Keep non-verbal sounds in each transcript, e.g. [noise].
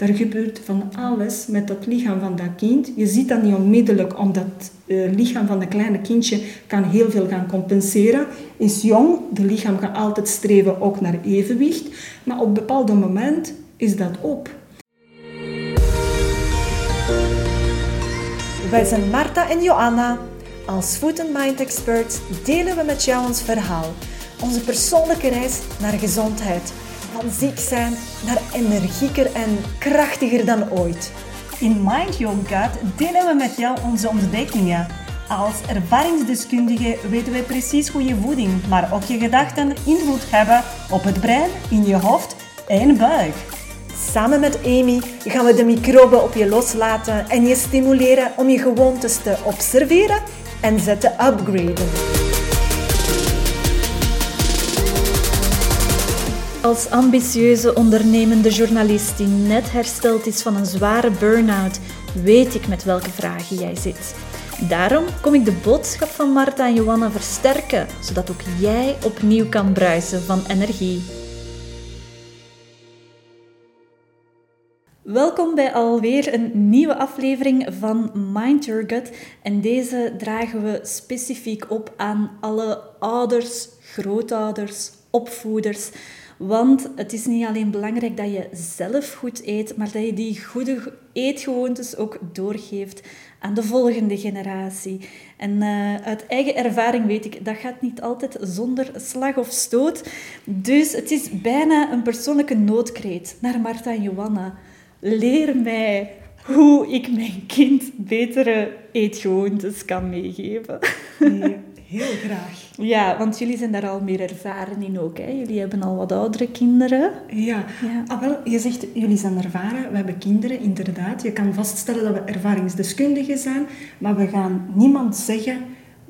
Er gebeurt van alles met het lichaam van dat kind. Je ziet dat niet onmiddellijk, omdat het eh, lichaam van een kleine kindje kan heel veel gaan compenseren. Is jong, het lichaam gaat altijd streven ook naar evenwicht. Maar op een bepaald moment is dat op. Wij zijn Marta en Joanna. Als Food and Mind Experts delen we met jou ons verhaal. Onze persoonlijke reis naar gezondheid. Van ziek zijn naar energieker en krachtiger dan ooit. In Mind Your Gut delen we met jou onze ontdekkingen. Als ervaringsdeskundige weten wij precies hoe je voeding, maar ook je gedachten invloed hebben op het brein, in je hoofd en buik. Samen met Amy gaan we de microben op je loslaten en je stimuleren om je gewoontes te observeren en ze te upgraden. Als ambitieuze ondernemende journalist die net hersteld is van een zware burn-out, weet ik met welke vragen jij zit. Daarom kom ik de boodschap van Marta en Johanna versterken, zodat ook jij opnieuw kan bruisen van energie. Welkom bij alweer een nieuwe aflevering van Mind Your Gut. En deze dragen we specifiek op aan alle ouders, grootouders, opvoeders. Want het is niet alleen belangrijk dat je zelf goed eet, maar dat je die goede eetgewoontes ook doorgeeft aan de volgende generatie. En uh, uit eigen ervaring weet ik, dat gaat niet altijd zonder slag of stoot. Dus het is bijna een persoonlijke noodkreet naar Marta en Johanna leer mij hoe ik mijn kind betere eetgewoontes kan meegeven. Heel graag. Ja, want jullie zijn daar al meer ervaren in ook. Hè? Jullie hebben al wat oudere kinderen. Ja, ja. Ah, wel, je zegt jullie zijn ervaren. We hebben kinderen, inderdaad. Je kan vaststellen dat we ervaringsdeskundigen zijn, maar we gaan niemand zeggen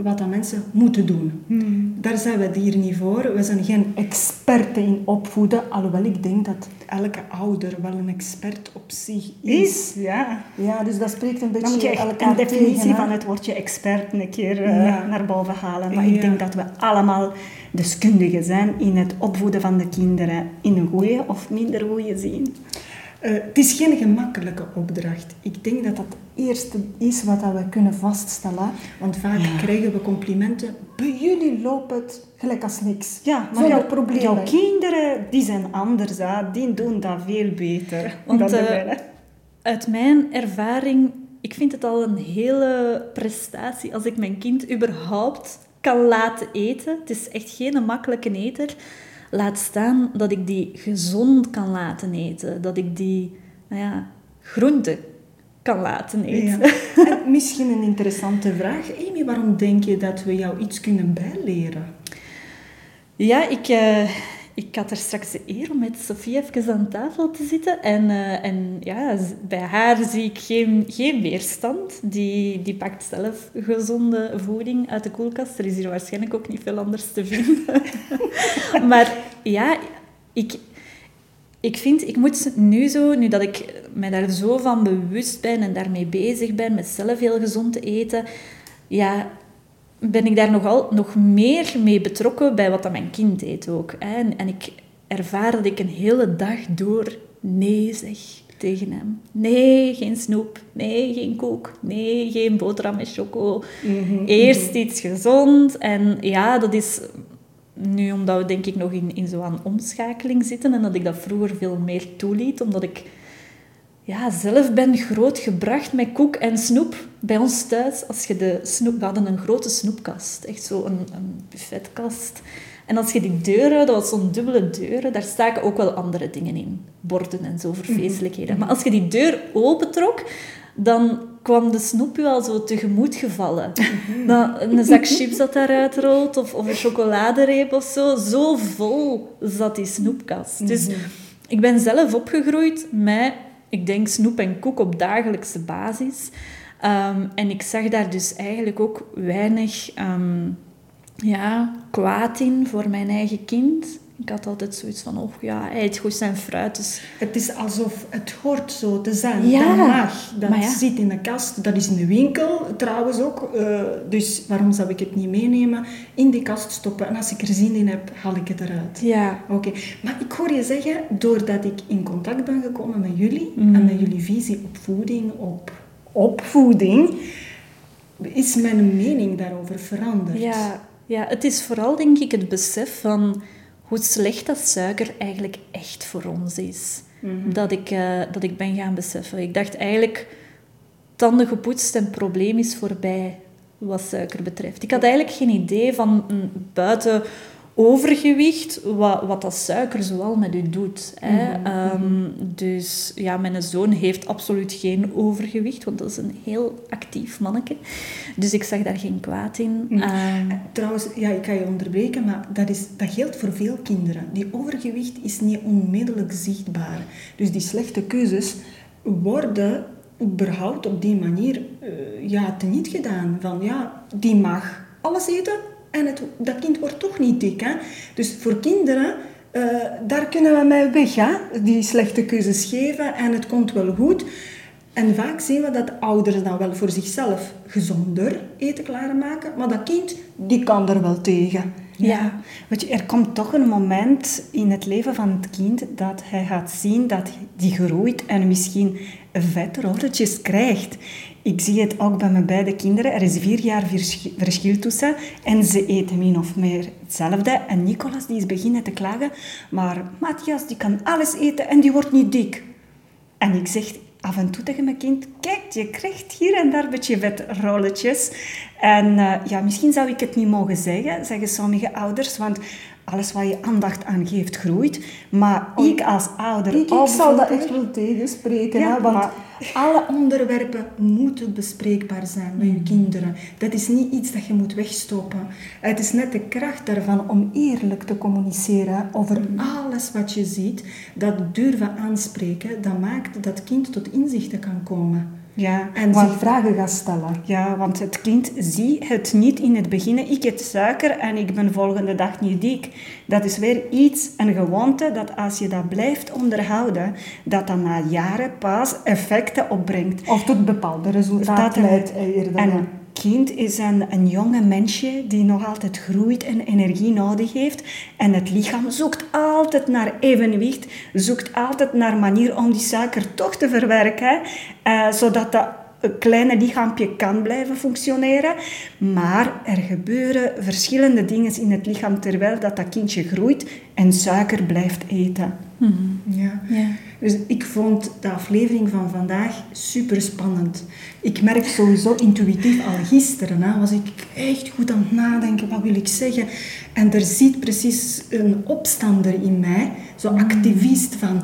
wat dat mensen moeten doen. Hmm. Daar zijn we hier niet voor. We zijn geen experten in opvoeden, alhoewel ik denk dat elke ouder wel een expert op zich is. ja. Ja, dus dat spreekt een beetje Dan moet je een definitie van het woordje expert een keer uh, naar boven halen. Maar ik denk dat we allemaal deskundigen zijn in het opvoeden van de kinderen in een goede of minder goede zin. Uh, het is geen gemakkelijke opdracht. Ik denk dat dat het eerste is wat we kunnen vaststellen. Want vaak krijgen we complimenten. Bij jullie loopt het gelijk als niks. Ja, maar jouw, problemen. jouw kinderen die zijn anders. Hè. Die doen dat veel beter want, dan uh, Uit mijn ervaring, ik vind het al een hele prestatie als ik mijn kind überhaupt kan laten eten. Het is echt geen makkelijke eter. Laat staan dat ik die gezond kan laten eten. Dat ik die nou ja, groenten kan laten eten. [laughs] En misschien een interessante vraag. Amy, waarom denk je dat we jou iets kunnen bijleren? Ja, ik, uh, ik had er straks de eer om met Sofie even aan tafel te zitten. En, uh, en ja, bij haar zie ik geen, geen weerstand. Die, die pakt zelf gezonde voeding uit de koelkast. Er is hier waarschijnlijk ook niet veel anders te vinden. [laughs] maar ja, ik, ik vind, ik moet nu zo, nu dat ik mij daar zo van bewust ben en daarmee bezig ben, met zelf heel gezond te eten, ja, ben ik daar nogal nog meer mee betrokken bij wat dat mijn kind eet ook. Hè. En, en ik ervaar dat ik een hele dag door nee zeg tegen hem. Nee, geen snoep. Nee, geen koek. Nee, geen boterham met choco. Mhm, Eerst mhm. iets gezond. En ja, dat is nu omdat we denk ik nog in, in zo'n omschakeling zitten en dat ik dat vroeger veel meer toeliet, omdat ik ja, zelf ben grootgebracht met koek en snoep. Bij ons thuis, als je de snoep... We hadden een grote snoepkast. Echt zo een, een buffetkast. En als je die deuren, dat was zo'n dubbele deuren, daar staken ook wel andere dingen in. Borden en zo, verfeestelijkheden. Maar als je die deur opentrok, dan kwam de snoep je al zo tegemoet gevallen. Dan een zak chips dat daaruit rolt, of, of een chocoladereep of zo. Zo vol zat die snoepkast. Dus mhm. ik ben zelf opgegroeid met ik denk snoep en koek op dagelijkse basis. Ehm, en ik zag daar dus eigenlijk ook weinig um, ja, kwaad in voor mijn eigen kind. Ik had altijd zoiets van, oh ja, hij eet goed zijn fruit. Dus... Het is alsof het hoort zo te zijn. Ja, Dat mag. Dat ja. zit in de kast. Dat is in de winkel trouwens ook. Eh, dus waarom zou ik het niet meenemen? In die kast stoppen. En als ik er zin in heb, haal ik het eruit. Ja, Oké, maar ik hoor je zeggen, doordat ik in contact ben gekomen met jullie Mm. en met jullie visie op voeding, op opvoeding, is mijn mening daarover veranderd. ja, ja, het is vooral denk ik het besef van hoe slecht dat suiker eigenlijk echt voor ons is. Dat, ik, eh, dat ik ben gaan beseffen. Ik dacht eigenlijk, tanden gepoetst en probleem is voorbij wat suiker betreft. Ik had eigenlijk geen idee van mm, buiten overgewicht, wat, wat dat suiker zoal met u doet. Hè. Ehm, dus ja, mijn zoon heeft absoluut geen overgewicht, want dat is een heel actief manneke. Dus ik zag daar geen kwaad in. Ehm, Trouwens, ja, ik ga je onderbreken, maar dat, is, dat geldt voor veel kinderen. Die overgewicht is niet onmiddellijk zichtbaar. Dus die slechte keuzes worden überhaupt op die manier eh, ja, teniet gedaan. Van ja, die mag alles eten en het, dat kind wordt toch niet dik. Hè? Dus voor kinderen, eh, daar kunnen we mee weg. Hè? Die slechte keuzes geven en het komt wel goed. En vaak zien we dat ouders dan wel voor zichzelf gezonder eten klaarmaken, maar dat kind, die kan er wel tegen. Ja, weet je, er komt toch een moment in het leven van het kind dat hij gaat zien dat die groeit en misschien vetrolletjes krijgt. Ik zie het ook bij mijn beide kinderen. Er is vier jaar vers- verschil tussen en ze eten min of meer hetzelfde. En Nicolas die is beginnen te klagen, maar Matthias die kan alles eten en die wordt niet dik. En ik zeg af en toe tegen mijn kind, kijk, je krijgt hier en daar een beetje vetrolletjes. En eh, ja, misschien zou ik het niet mogen zeggen, zeggen sommige ouders, want alles waar je aandacht aan geeft, groeit. Maar ik als ouder... Ik, ik zal dat echt wel tegenspreken, Ja, hè, want maar- alle onderwerpen moeten bespreekbaar zijn met je kinderen. Dat is niet iets dat je moet wegstoppen. Het is net de kracht daarvan om eerlijk te communiceren over alles wat je ziet. Dat durven aanspreken, dat maakt dat kind tot inzichten kan komen. Ja, En zich vragen gaat stellen. Ja, want het kind ziet het niet in het begin. Ik eet suiker en ik ben volgende dag niet dik. Dat is weer iets, een gewoonte, dat als je dat blijft onderhouden, dat dan na jaren pas effecten opbrengt. Of tot bepaalde resultaten Dat- leidt eerder. En kind is een, een jonge mensje die nog altijd groeit en energie nodig heeft. En het lichaam zoekt altijd naar evenwicht, zoekt altijd naar manier om die suiker toch te verwerken, eh, zodat dat een kleine lichaampje kan blijven functioneren. Maar er gebeuren verschillende dingen in het lichaam terwijl dat, dat kindje groeit en suiker blijft eten. Ja. ja. Dus ik vond de aflevering van vandaag super spannend. Ik merk sowieso intuïtief al gisteren, hè, was ik echt goed aan het nadenken, wat wil ik zeggen? En er zit precies een opstander in mij, zo'n activist van,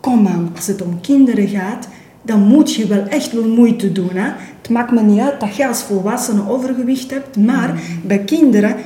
kom aan, als het om kinderen gaat, dan moet je wel echt wel moeite doen. Hè? Het maakt me niet uit dat je als volwassene overgewicht hebt, maar bij kinderen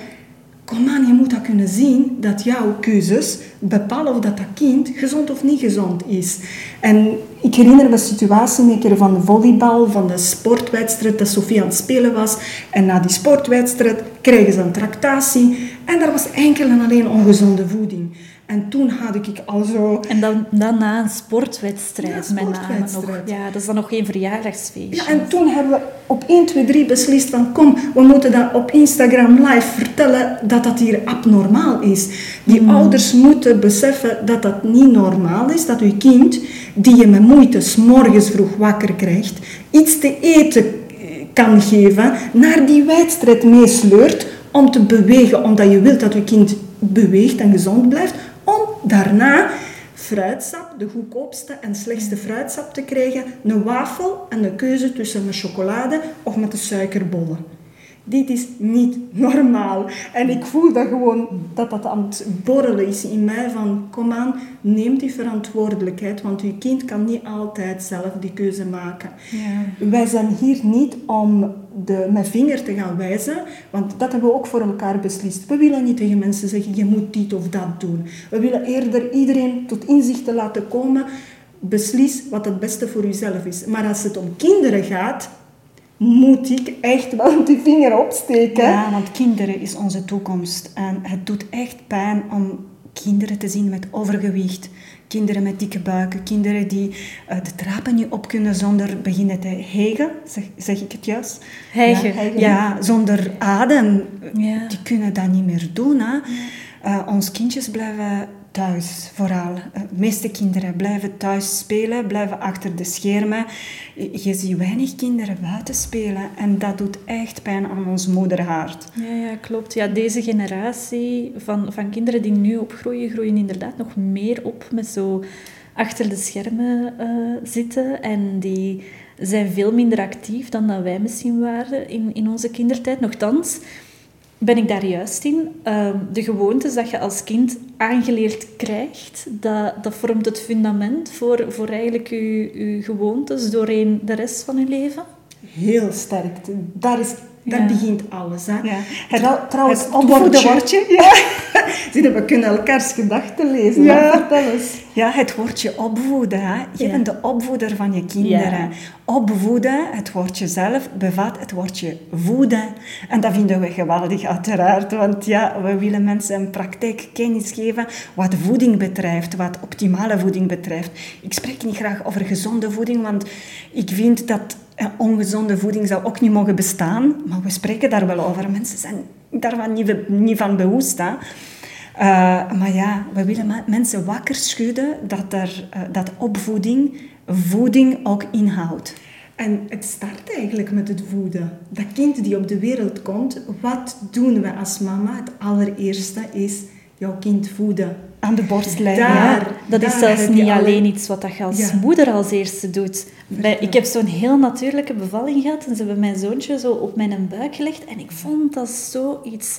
Kom aan, je moet dat kunnen zien dat jouw keuzes bepalen of dat, dat kind gezond of niet gezond is. En ik herinner me een situatie een keer van de volleybal, van de sportwedstrijd dat Sofie aan het spelen was. En na die sportwedstrijd kregen ze een tractatie en daar was enkel en alleen ongezonde voeding. En toen had ik al zo... En dan, dan na een sportwedstrijd, Ja, met name nog. Ja, dat is dan nog geen verjaardagsfeestje. Ja, en toen hebben we op 1, 2, 3 beslist van kom, we moeten dat op Instagram live vertellen dat dat hier abnormaal is. Die ouders moeten beseffen dat dat niet normaal is, dat uw kind, die je met moeite 's morgens vroeg wakker krijgt, iets te eten eh, kan geven, naar die wedstrijd meesleurt om te bewegen, omdat je wilt dat uw kind beweegt en gezond blijft, om daarna fruitsap, de goedkoopste en slechtste fruitsap te krijgen, een wafel en de keuze tussen met chocolade of met de suikerbollen. Dit is niet normaal. En ik voel dat gewoon dat dat aan het borrelen is in mij van kom aan, neem die verantwoordelijkheid, want uw kind kan niet altijd zelf die keuze maken. Wij zijn hier niet om de, met vinger te gaan wijzen, want dat hebben we ook voor elkaar beslist. We willen niet tegen mensen zeggen, je moet dit of dat doen. We willen eerder iedereen tot inzichten laten komen, beslis wat het beste voor uzelf is. Maar als het om kinderen gaat, moet ik echt wel die vinger opsteken. Ja, want kinderen is onze toekomst. En het doet echt pijn om kinderen te zien met overgewicht, kinderen met dikke buiken, kinderen die uh, de trappen niet op kunnen zonder beginnen te hegen, zeg, zeg ik het juist? Hijgen. Ja, ja zonder adem. Ja. Die kunnen dat niet meer doen. Hè? Uh, ons kindjes blijven thuis, vooral. De meeste kinderen blijven thuis spelen, blijven achter de schermen. Je ziet weinig kinderen buiten spelen en dat doet echt pijn aan ons moederhart. Ja, ja klopt. Ja, deze generatie van, van kinderen die nu opgroeien, groeien inderdaad nog meer op met zo achter de schermen uh, zitten en die zijn veel minder actief dan dat wij misschien waren in, in onze kindertijd. Nochtans, ben ik daar juist in. Uh, de gewoontes dat je als kind aangeleerd krijgt, dat, dat vormt het fundament voor, voor eigenlijk je, je gewoontes doorheen de rest van je leven? Heel sterk. Daar is daar begint alles. Hè. Ja. Het, trouwens, het woordje. Ja. [laughs] Zie we kunnen elkaars gedachten lezen. Ja. Vertel eens. Ja, het woordje opvoeden. Hè. Je bent de opvoeder van je kinderen. Opvoeden, het woordje zelf, bevat het woordje voeden. En dat vinden we geweldig uiteraard. Want ja, we willen mensen een praktijkkennis geven wat voeding betreft, wat optimale voeding betreft. Ik spreek niet graag over gezonde voeding, want ik vind dat ongezonde voeding zou ook niet mogen bestaan. Maar we spreken daar wel over. Mensen zijn daarvan niet, niet van bewust. Hè. Uh, maar ja, we willen mensen wakker schudden dat, er, uh, dat opvoeding voeding ook inhoudt. En het start eigenlijk met het voeden. Dat kind die op de wereld komt, wat doen we als mama? Het allereerste is jouw kind voeden. Aan de borst. Daar, dat is zelfs niet alleen iets wat je als ja. moeder als eerste doet. Ik heb zo'n heel natuurlijke bevalling gehad en ze hebben mijn zoontje zo op mijn buik gelegd en ik vond dat zoiets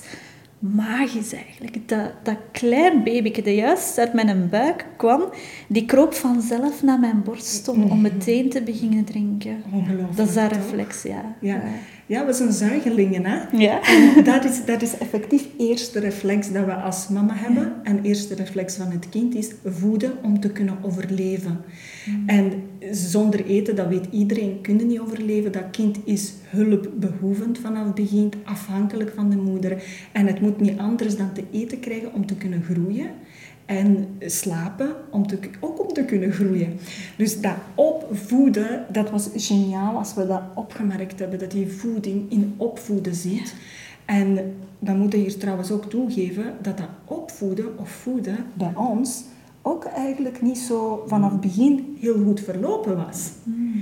magisch eigenlijk. Dat, dat klein babyke dat juist uit mijn buik kwam, die kroop vanzelf naar mijn borst om, om meteen te beginnen drinken. Ongelooflijk. Dat is dat reflex, ja. ja. Ja, we zijn zuigelingen, hè? Ja. En dat is, dat is effectief eerste reflex dat we als mama hebben. Ja. En eerste reflex van het kind is voeden om te kunnen overleven. Mm. En zonder eten, dat weet iedereen, kunnen niet overleven. Dat kind is hulpbehoevend vanaf het begin, afhankelijk van de moeder. En het moet niet anders dan te eten krijgen om te kunnen groeien en slapen om te, ook om te kunnen groeien. Dus dat opvoeden, dat was geniaal als we dat opgemerkt hebben, dat die voeding in opvoeden zit. En dan moeten we hier trouwens ook toegeven dat dat opvoeden of voeden bij ons ook eigenlijk niet zo vanaf het begin heel goed verlopen was. Mm.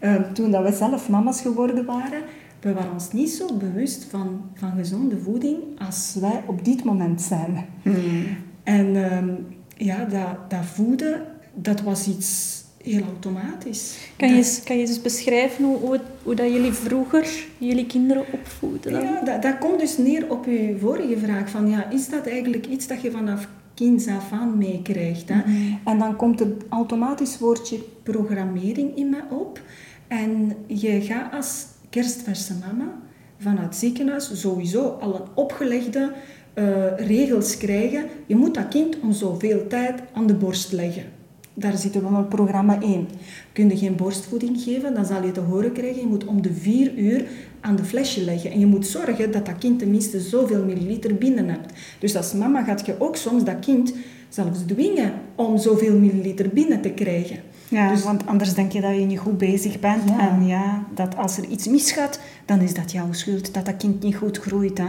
Uh, toen dat we zelf mama's geworden waren, we waren ons niet zo bewust van, van gezonde voeding als wij op dit moment zijn. Mm. En um, ja, dat, dat voeden, dat was iets heel automatisch. Kan je, eens, kan je eens beschrijven hoe, hoe, hoe, dat jullie vroeger jullie kinderen opvoeden? Dan? Ja, dat, dat komt dus neer op je vorige vraag. Van, ja, is dat eigenlijk iets dat je vanaf kinds af aan meekrijgt? Hè? Mhm. En dan komt het automatisch woordje programmering in me op. En je gaat als kerstverse mama vanuit het ziekenhuis sowieso al een opgelegde uh, regels krijgen. Je moet dat kind om zoveel tijd aan de borst leggen. Daar zitten we met programma 1. Kun je geen borstvoeding geven, dan zal je te horen krijgen, je moet om de vier uur aan de flesje leggen. En je moet zorgen dat dat kind tenminste zoveel milliliter binnen hebt. Dus als mama gaat je ook soms dat kind zelfs dwingen om zoveel milliliter binnen te krijgen. Ja, dus, want anders denk je dat je niet goed bezig bent. Ja. En ja, dat als er iets misgaat, dan is dat jouw schuld. Dat dat kind niet goed groeit. Hè.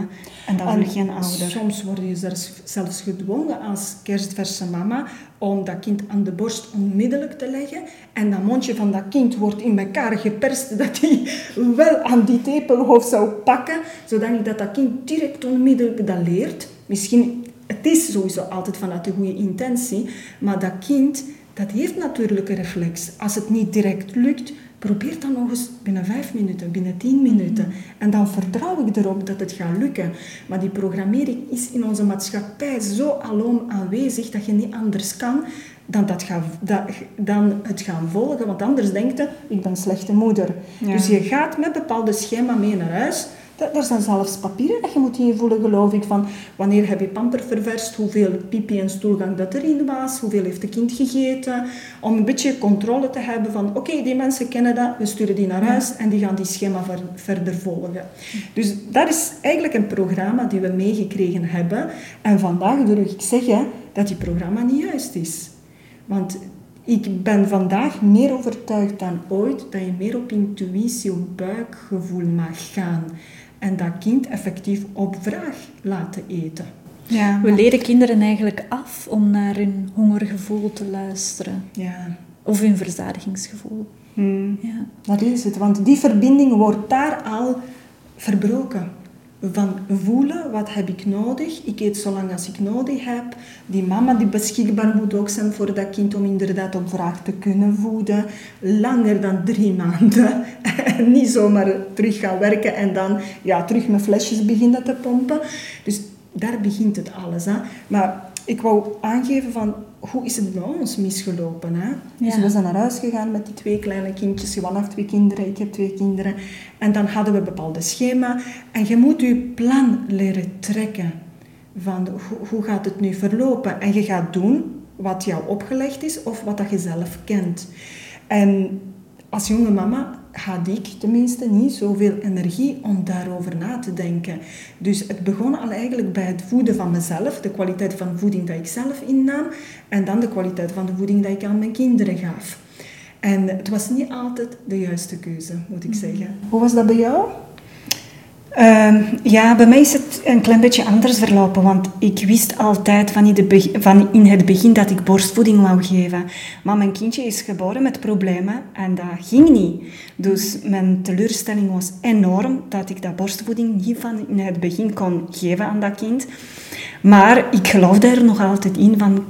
En dat wil geen ouder. Soms word je zelfs, zelfs gedwongen als kerstverse mama om dat kind aan de borst onmiddellijk te leggen. En dat mondje van dat kind wordt in elkaar geperst [laughs] dat hij wel aan die tepelhoofd zou pakken. Zodat dat, dat kind direct onmiddellijk dat leert. Misschien, het is sowieso altijd vanuit de goede intentie. Maar dat kind dat heeft natuurlijk een reflex. Als het niet direct lukt, probeer dan nog eens binnen vijf minuten, binnen tien minuten. En dan vertrouw ik erop dat het gaat lukken. Maar die programmering is in onze maatschappij zo alom aanwezig dat je niet anders kan dan, dat gaan, dat, dan het gaan volgen. Want anders denkt je, ik ben een slechte moeder. Ja. Dus je gaat met bepaalde schema mee naar huis. Er zijn zelfs papieren dat je moet invullen, geloof ik, van wanneer heb je pamper ververst, hoeveel pipi en stoelgang dat erin was, hoeveel heeft het kind gegeten, om een beetje controle te hebben van oké, die mensen kennen dat, we sturen die naar huis en die gaan die schema ver, verder volgen. Dus dat is eigenlijk een programma die we meegekregen hebben. En vandaag durf ik zeggen, dat die programma niet juist is. Want ik ben vandaag meer overtuigd dan ooit dat je meer op intuïtie, op buikgevoel mag gaan. En dat kind effectief op vraag laten eten. Ja, we leren kinderen eigenlijk af om naar hun hongergevoel te luisteren. Ja. Of hun verzadigingsgevoel. Hmm. Ja. Dat is het, want die verbinding wordt daar al verbroken. Van voelen, wat heb ik nodig? Ik eet zolang als ik nodig heb. Die mama die beschikbaar moet ook zijn voor dat kind om inderdaad op vraag te kunnen voeden. Langer dan drie [laughs] maanden. En niet zomaar terug gaan werken en dan ja, terug met flesjes beginnen te pompen. Dus daar begint het alles. Hè. Maar ik wou aangeven van hoe is het bij ons misgelopen. Hè? Dus we zijn naar huis gegaan met die twee kleine kindjes. Johan heeft twee kinderen, ik heb twee kinderen. En dan hadden we een bepaalde schema. En je moet je plan leren trekken. Van hoe, hoe gaat het nu verlopen? En je gaat doen wat jou opgelegd is of wat dat je zelf kent. En als jonge mama had ik tenminste niet zoveel energie om daarover na te denken. Dus het begon al eigenlijk bij het voeden van mezelf, de kwaliteit van voeding dat ik zelf innam, en dan de kwaliteit van de voeding dat ik aan mijn kinderen gaf. En het was niet altijd de juiste keuze, moet ik zeggen. Hoe was dat bij jou? Ehm, ja, bij mij is het een klein beetje anders verlopen, want ik wist altijd van in, de van in het begin dat ik borstvoeding wou geven. Maar mijn kindje is geboren met problemen en dat ging niet. Dus mijn teleurstelling was enorm dat ik dat borstvoeding niet van in het begin kon geven aan dat kind. Maar ik geloofde er nog altijd in van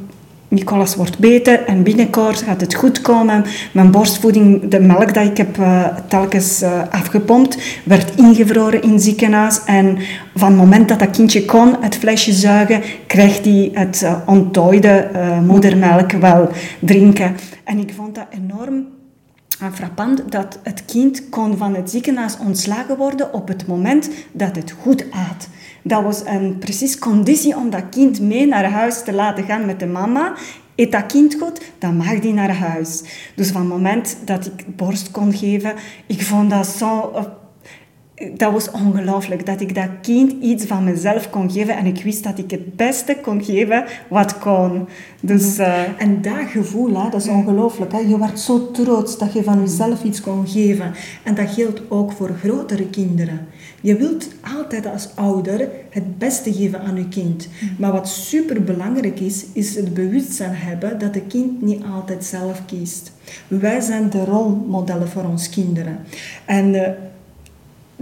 Nicolas wordt beter en binnenkort gaat het goed komen. Mijn borstvoeding, de melk dat ik heb eh, telkens eh, afgepompt, werd ingevroren in het ziekenhuis. En van het moment dat dat kindje kon het flesje zuigen, kreeg hij het onttooide eh, moedermelk wel drinken. En ik vond dat enorm uh, frappant dat het kind kon van het ziekenhuis ontslagen worden op het moment dat het goed aat. Dat was een precies conditie om dat kind mee naar huis te laten gaan met de mama. Eet dat kind goed, dan mag die naar huis. Dus van het moment dat ik borst kon geven, ik vond dat zo... dat was ongelooflijk, dat ik dat kind iets van mezelf kon geven en ik wist dat ik het beste kon geven wat kon. Dus... eh, En dat gevoel, hè, dat is ongelooflijk. Hè? Je werd zo trots dat je van jezelf iets kon geven. En dat geldt ook voor grotere kinderen. Je wilt altijd als ouder het beste geven aan je kind. Maar wat super belangrijk is, is het bewustzijn hebben dat het kind niet altijd zelf kiest. Wij zijn de rolmodellen voor ons kinderen. En eh,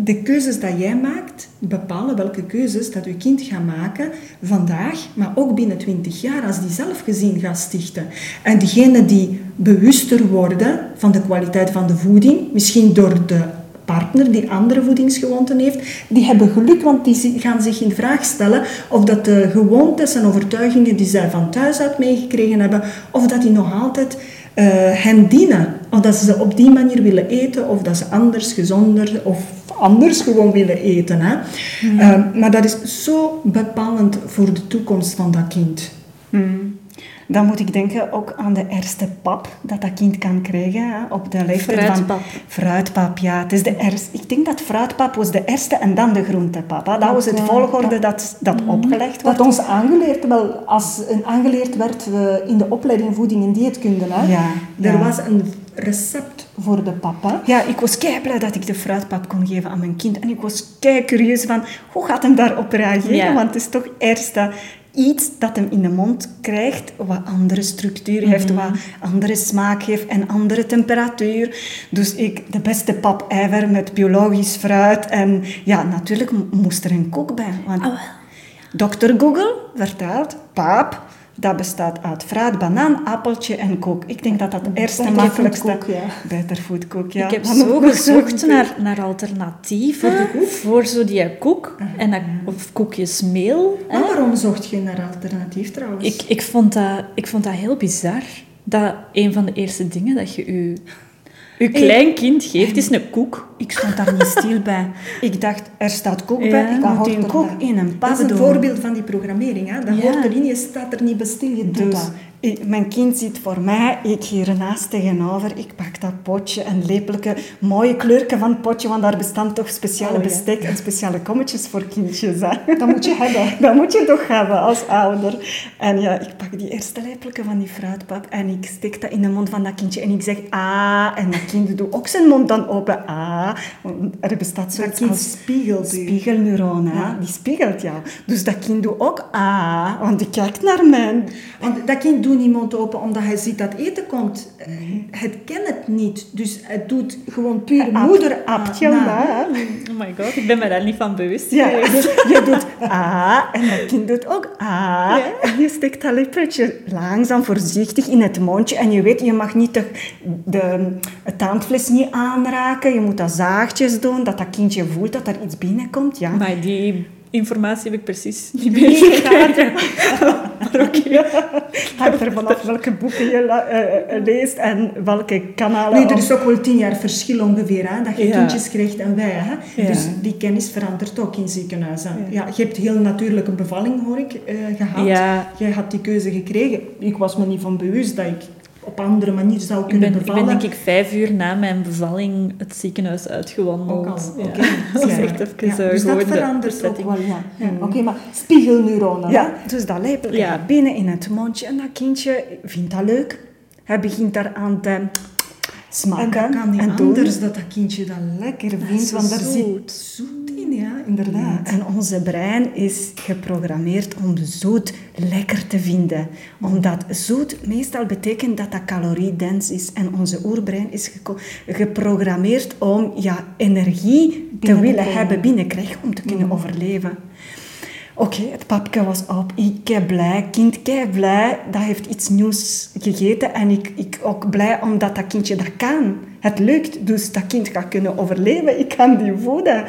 de keuzes dat jij maakt, bepalen welke keuzes dat je kind gaat maken vandaag, maar ook binnen 20 jaar als die zelfgezien gaat stichten. En diegenen die bewuster worden van de kwaliteit van de voeding, misschien door de partner die andere voedingsgewoonten heeft, die hebben geluk, want die gaan zich in vraag stellen of dat de gewoontes en overtuigingen die zij van thuis uit meegekregen hebben, of dat die nog altijd eh, hen dienen. Of dat ze op die manier willen eten, of dat ze anders, gezonder of anders gewoon willen eten. Hè? Eh, maar dat is zo bepalend voor de toekomst van dat kind. Hmm. Dan moet ik denken ook aan de eerste pap dat dat kind kan krijgen hè, op de leeftijd Fruitpap. van... Fruitpap, ja. Het is de eerste, ik denk dat fruitpap was de eerste en dan de groentepap. Hè. Dat was het volgorde dat, dat opgelegd Wat wordt. ons aangeleerd, wel, als een aangeleerd werd in de opleiding voeding en dieetkunde. Hè? Ja, Er ja. was een recept voor de papa. Ja, ik was kei blij dat ik de fruitpap kon geven aan mijn kind. En ik was kei curieus van, hoe gaat hem daarop reageren? Ja. Want het is toch eerst dat iets dat hem in de mond krijgt, wat andere structuur heeft, wat andere smaak heeft en andere temperatuur. Dus ik, de beste pap ever met biologisch fruit. En ja, natuurlijk moest er een koek bij. Want Dr. Google vertelt, pap, dat bestaat uit fruit, banaan, appeltje en koek. Ik denk dat dat de eerste Better makkelijkste... food ja. Better food koek, ja. ik heb [laughs] zo gezocht naar, naar alternatieven voor, zo die koek. En dat, of koekjes meel. hè. Maar waarom zocht je naar alternatief trouwens? Ik, ik, vond dat, ik vond dat heel bizar. Dat een van de eerste dingen dat je je, je klein kind geeft, is een koek. Ik stond daar niet stil bij. Ik dacht, er staat koek Ja, bij, ik dat moet een koek in een dat pap is een voorbeeld van die programmering. Hè? Dat Ja. hoort erin, je staat er niet bij stil, je doet Dus dat. Ik- mijn kind zit voor mij, ik hiernaast tegenover. Ik pak dat potje, een lepelke, mooie kleurken van het potje, want daar bestaan toch speciale Oh, ja. bestek en speciale kommetjes voor kindjes. Hè? Dat moet je hebben. [laughs] Dat moet je toch hebben als ouder. En ja, ik pak die eerste lepelke van die fruitpap en ik steek dat in de mond van dat kindje en ik zeg ah. En dat kind doet ook zijn mond dan open ah. Want Er bestaat zoiets kind als spiegelt u. spiegelneuronen. hè. Die spiegelt jou. Dus dat kind doet ook ah, want die kijkt naar mij. Want dat kind doet niet mond open omdat hij ziet dat eten komt. Eh, Het kent het niet. Dus het doet gewoon puur Apt- moeder apt je na. na. Oh my god, ik ben me daar niet van bewust Ja, [laughs] dus je doet ah en dat kind doet ook ah. En je steekt dat lepeltje langzaam, voorzichtig in het mondje. En je weet, je mag niet de, de, het tandvlees niet aanraken. Je moet dat zaagtjes doen, dat dat kindje voelt dat er iets binnenkomt. Ja. Maar die informatie heb ik precies niet meegekregen. [laughs] maar oké. Hangt er vanaf welke boeken je la- eh, eh, leest en welke kanalen. Nee, er is ook wel tien jaar verschil ongeveer, hè, dat je Ja. kindjes krijgt en wij. Hè. Ja. Dus die kennis verandert ook in ziekenhuizen. Ja. je hebt heel natuurlijke bevalling, hoor ik, eh, gehad. Ja. Jij had die keuze gekregen. Ik was me niet van bewust dat ik op andere manier zou Ik kunnen ben, ik ben bevallen. denk ik vijf uur na mijn bevalling het ziekenhuis uitgewandeld. Ja. oké. [laughs] Ja. echt even Ja, eh, Dus gewoon dat de verandert ook wel, ja. ja. Oké, maar spiegelneuronen. Ja, dus dat lepeltje Ja. binnen in het mondje en dat kindje vindt dat leuk. Hij begint daaraan te smaken En dat kan niet en doen. anders dat dat kindje dat lekker vindt, want daar zit zoet. in, ja, inderdaad. Ja, en onze brein is geprogrammeerd om zoet lekker te vinden. Omdat zoet meestal betekent dat dat caloriedens is. En onze oerbrein is geprogrammeerd om ja, energie te Binnen te willen hebben, binnenkrijgen om te kunnen overleven. Oké, het papje was op. Ik ben blij. Kind, kei blij. Dat heeft iets nieuws gegeten. En ik, ik ook blij omdat dat kindje dat kan. Het lukt. Dus dat kind gaat kunnen overleven. Ik kan die voeden.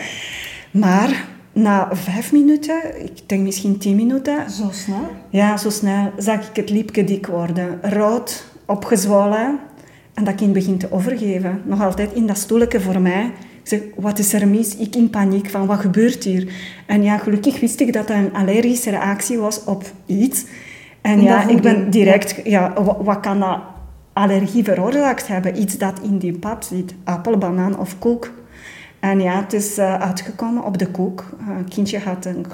Maar na vijf minuten, ik denk misschien tien minuten... Zo snel? Ja, zo snel zag ik het liepje dik worden. Rood, opgezwollen. En dat kind begint te overgeven. Nog altijd in dat stoeltje voor mij. Ik zeg, wat is er mis? Ik in paniek van, wat gebeurt hier? En ja, gelukkig wist ik dat dat een allergische reactie was op iets. En ja, ik ben direct... Ja, wa- wat kan dat allergie veroorzaakt hebben? Iets dat in die pap zit. Appel, banaan of koek. En ja, het is eh, uitgekomen op de koek. Eh, kindje had een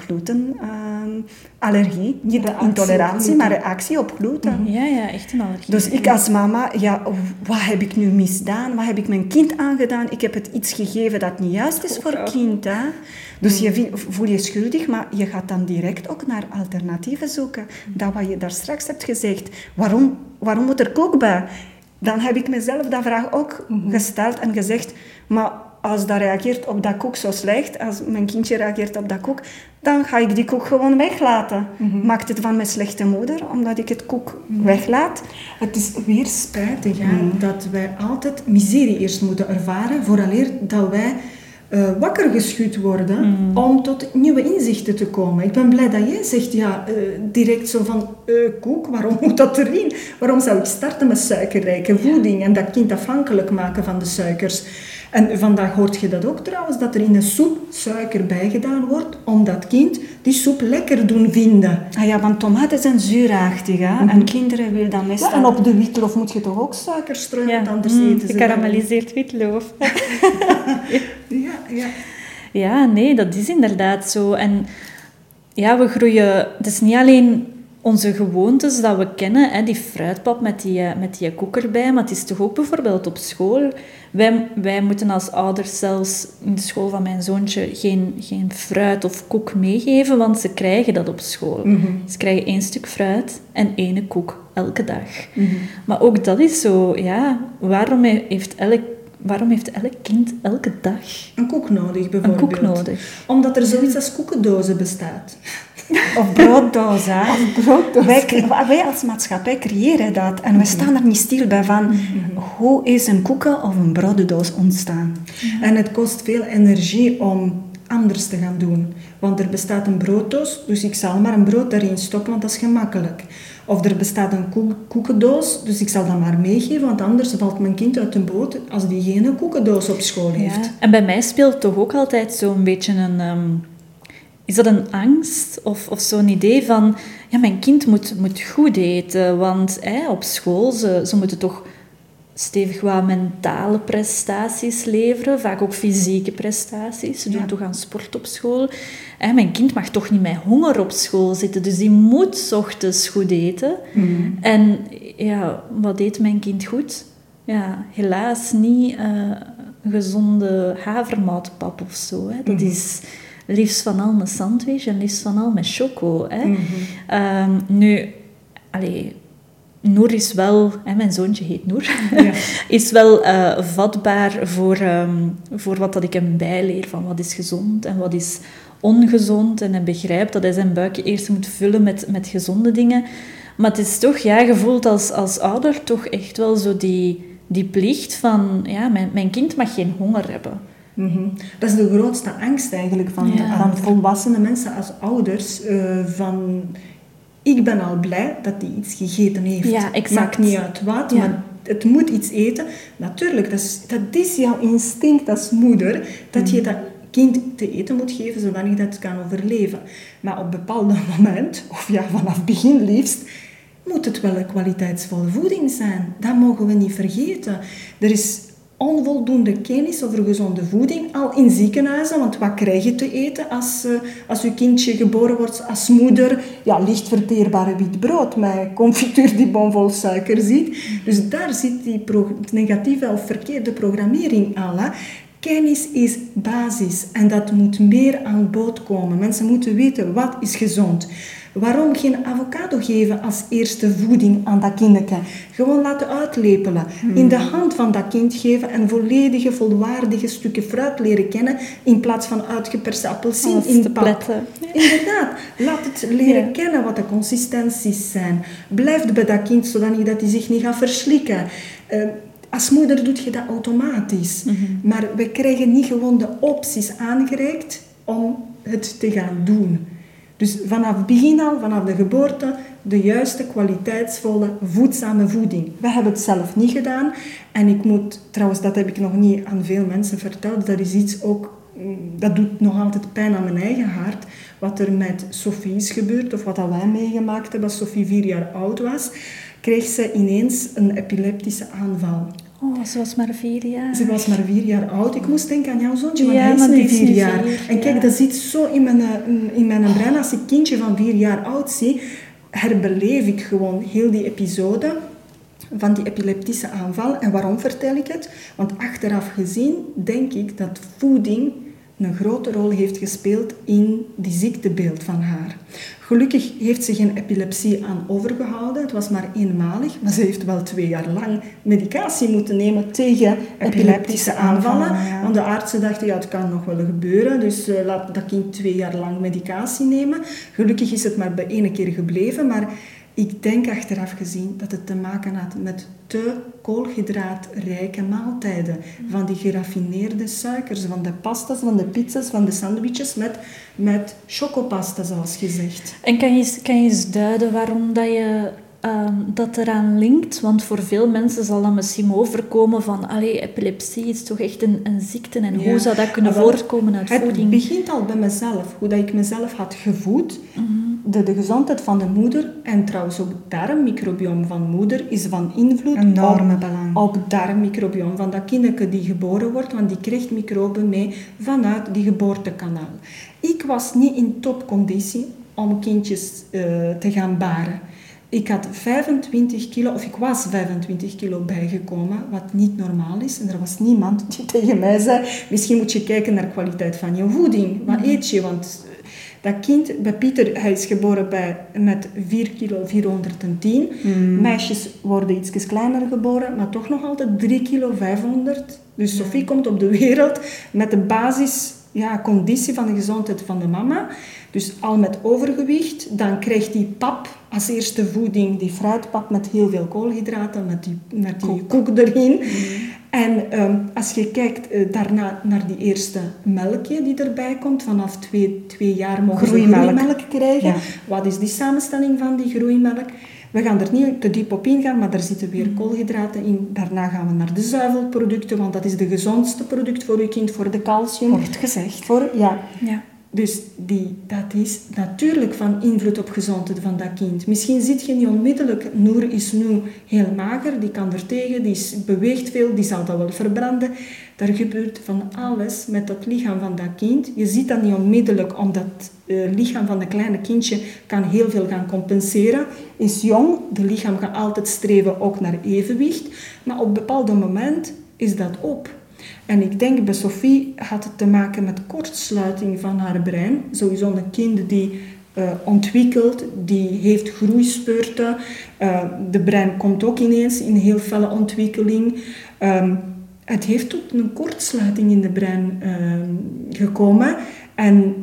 glutenallergie. Niet Reactie intolerantie, maar reactie op gluten. Ja, ja, echt een allergie. Dus ik als mama, ja, wat heb ik nu misdaan? Wat heb ik mijn kind aangedaan? Ik heb het iets gegeven dat niet juist is voor kind. Hè? Dus je vind- voel je schuldig, maar je gaat dan direct ook naar alternatieven zoeken. Dat wat je daar straks hebt gezegd. Waarom, waarom moet er kook bij? Dan heb ik mezelf dat vraag ook gesteld en gezegd, maar als dat reageert op dat koek zo slecht, als mijn kindje reageert op dat koek, dan ga ik die koek gewoon weglaten. Maakt het van mijn slechte moeder, omdat ik het koek weglaat? Het is weer spijtig hè, dat wij altijd miserie eerst moeten ervaren vooraleer dat wij eh, wakker geschud worden om tot nieuwe inzichten te komen. Ik ben blij dat jij zegt, ja, eh, direct zo van, eh, koek, waarom moet dat erin? Waarom zou ik starten met suikerrijke voeding en dat kind afhankelijk maken van de suikers? En vandaag hoort je dat ook trouwens, dat er in een soep suiker bijgedaan wordt om dat kind die soep lekker doen vinden. Ah ja, want tomaten zijn zuurachtig, hè? En kinderen willen dat meestal... Ja, en op de witloof moet je toch ook suiker strooien, want anders mm, eten ze gekarameliseerd witloof. [laughs] Ja, ja. Ja, nee, dat is inderdaad zo. En ja, we groeien... Het is niet alleen onze gewoontes dat we kennen, hè, die fruitpap met die, eh, met die koek erbij, maar het is toch ook bijvoorbeeld op school. Wij, wij moeten als ouders zelfs in de school van mijn zoontje geen, geen fruit of koek meegeven, want ze krijgen dat op school. Ze krijgen één stuk fruit en één koek elke dag. Maar ook dat is zo, ja, waarom heeft elk, waarom heeft elk kind elke dag Een koek nodig een bijvoorbeeld. koek nodig? Omdat er zoiets als koekendozen bestaat. [laughs] Of brooddoos, hè? Wij, wij als maatschappij creëren dat. En we staan er niet stil bij van... Hoe is een koeken of een brooddoos ontstaan? En het kost veel energie om anders te gaan doen. Want er bestaat een brooddoos, dus ik zal maar een brood daarin stoppen, want dat is gemakkelijk. Of er bestaat een koek- koekendoos, dus ik zal dat maar meegeven, want anders valt mijn kind uit de boot als die geen koekendoos op school heeft. Ja. En bij mij speelt toch ook altijd zo'n beetje een... ehm, is dat een angst of, of zo'n idee van, ja, mijn kind moet, moet goed eten, want hè, op school, ze, ze moeten toch stevig wat mentale prestaties leveren, vaak ook fysieke prestaties. Ze doen toch aan sport op school. En mijn kind mag toch niet met honger op school zitten, dus die moet ochtends goed eten. Mm. En ja, wat eet mijn kind goed? Ja, helaas niet uh, gezonde havermoutpap of zo. Hè. Dat mm. is liefst van al een sandwich en liefst van al met choco. Hè. Mm -hmm. nu, allee, Noor is wel, hè, mijn zoontje heet Noor, ja. [laughs] is wel uh, vatbaar voor, um, voor wat dat ik hem bijleer van wat is gezond en wat is ongezond. En hij begrijpt dat hij zijn buikje eerst moet vullen met, met gezonde dingen. Maar het is toch, ja, je voelt als, als ouder toch echt wel zo die, die plicht van, ja, mijn, mijn kind mag geen honger hebben. Mm -hmm. Dat is de grootste angst eigenlijk van, ja. van volwassene mensen als ouders. Uh, van ik ben al blij dat hij iets gegeten heeft. Ja. Maakt niet uit wat, maar het moet iets eten. Natuurlijk, dat is, dat is jouw instinct als moeder, dat je mm. dat kind te eten moet geven zodat dat het kan overleven. Maar op een bepaald [laughs] moment, of ja, vanaf begin liefst, moet het wel een kwaliteitsvolle voeding zijn. Dat mogen we niet vergeten. Er is onvoldoende kennis over gezonde voeding al in ziekenhuizen. Want wat krijg je te eten als, uh, als je kindje geboren wordt als moeder? Ja, licht verteerbare wit brood met confituur die bomvol suiker zit. Dus daar zit die negatieve of verkeerde programmering. Hè. Kennis is basis en dat moet meer aan bod komen. Mensen moeten weten wat is gezond. Waarom geen avocado geven als eerste voeding aan dat kindje? Gewoon laten uitlepelen. In de hand van dat kind geven en volledige, volwaardige stukken fruit leren kennen in plaats van uitgeperste appelsien in pap. Inderdaad, laat het leren kennen wat de consistenties zijn. Blijf bij dat kind zodat hij zich niet gaat verslikken. Uh, als moeder doe je dat automatisch. Mhm. Maar we krijgen niet gewoon de opties aangereikt om het te gaan doen. Dus vanaf begin al, vanaf de geboorte, de juiste kwaliteitsvolle voedzame voeding. We hebben het zelf niet gedaan. En ik moet, trouwens, dat heb ik nog niet aan veel mensen verteld. Dat is iets ook, mm, dat doet nog altijd pijn aan mijn eigen hart. Wat er met Sophie is gebeurd, of wat wij meegemaakt hebben als Sophie vier jaar oud was, kreeg ze ineens een epileptische aanval. Oh, ze was maar vier jaar. Ze was maar vier jaar oud. Ik moest denken aan jouw zoontje, want hij is nu vier jaar. en kijk, dat zit zo in mijn, in mijn brein. Als ik kindje van vier jaar oud zie, herbeleef ik gewoon heel die episode van die epileptische aanval. En waarom vertel ik het? Want achteraf gezien denk ik dat voeding een grote rol heeft gespeeld in die ziektebeeld van haar. Gelukkig heeft ze geen epilepsie aan overgehouden. Het was maar eenmalig, maar ze heeft wel twee jaar lang medicatie moeten nemen tegen epileptische aanvallen. Want de artsen dachten, ja, het kan nog wel gebeuren, dus uh, laat dat kind twee jaar lang medicatie nemen. Gelukkig is het maar bij ene keer gebleven, maar ik denk achteraf gezien dat het te maken had met te koolhydraatrijke maaltijden. Van die geraffineerde suikers, van de pasta's, van de pizza's, van de sandwiches met, met chocopasta, zoals gezegd. En kan je, kan je eens duiden waarom dat je uh, dat eraan linkt? Want voor veel mensen zal dat misschien overkomen van allee, epilepsie is toch echt een, een ziekte en hoe zou dat kunnen voortkomen uit voeding? Het begint al bij mezelf, hoe dat ik mezelf had gevoed. Mhm de, de gezondheid van de moeder en trouwens ook het darmmicrobiome van moeder is van invloed Enorme op, belang. op het darmmicrobiome van dat kindje die geboren wordt, want die krijgt microben mee vanuit die geboortekanaal. Ik was niet in topconditie om kindjes uh, te gaan baren. Ik had 25 kilo, of ik was 25 kilo bijgekomen, wat niet normaal is. En er was niemand die [laughs] tegen mij zei, misschien moet je kijken naar de kwaliteit van je voeding. Wat mhm. eet je? Want dat kind, bij Pieter, hij is geboren bij, met 4 kilo 410. Mm. Meisjes worden iets kleiner geboren, maar toch nog altijd 3 kilo 500. Dus Sophie komt op de wereld met de basis ja, conditie van de gezondheid van de mama. Dus al met overgewicht, dan krijgt die pap als eerste voeding, die fruitpap met heel veel koolhydraten, met die, met die koek erin. Mm. En ehm, als je kijkt uh, daarna naar die eerste melkje die erbij komt, vanaf twee, twee jaar mogen groeimelk. ze groeimelk krijgen. Wat is die samenstelling van die groeimelk? We gaan er niet te diep op ingaan, maar daar zitten weer mhm. koolhydraten in. Daarna gaan we naar de zuivelproducten, want dat is de gezondste product voor je kind, voor de calcium. Wordt gezegd. Voor, ja. ja. Dus die, dat is natuurlijk van invloed op gezondheid van dat kind. Misschien ziet je niet onmiddellijk, Noor is nu heel mager, die kan er tegen, die beweegt veel, die zal dat wel verbranden. Daar gebeurt van alles met het lichaam van dat kind. Je ziet dat niet onmiddellijk, omdat het eh, lichaam van een kleine kindje kan heel veel gaan compenseren. Is jong, de lichaam gaat altijd streven ook naar evenwicht. Maar op een bepaald moment is dat op. En ik denk bij Sophie had het te maken met kortsluiting van haar brein. Sowieso een kind die uh, ontwikkelt, die heeft groeispurten. Uh, de brein komt ook ineens in heel felle ontwikkeling. Um, het heeft tot een kortsluiting in de brein uh, gekomen. En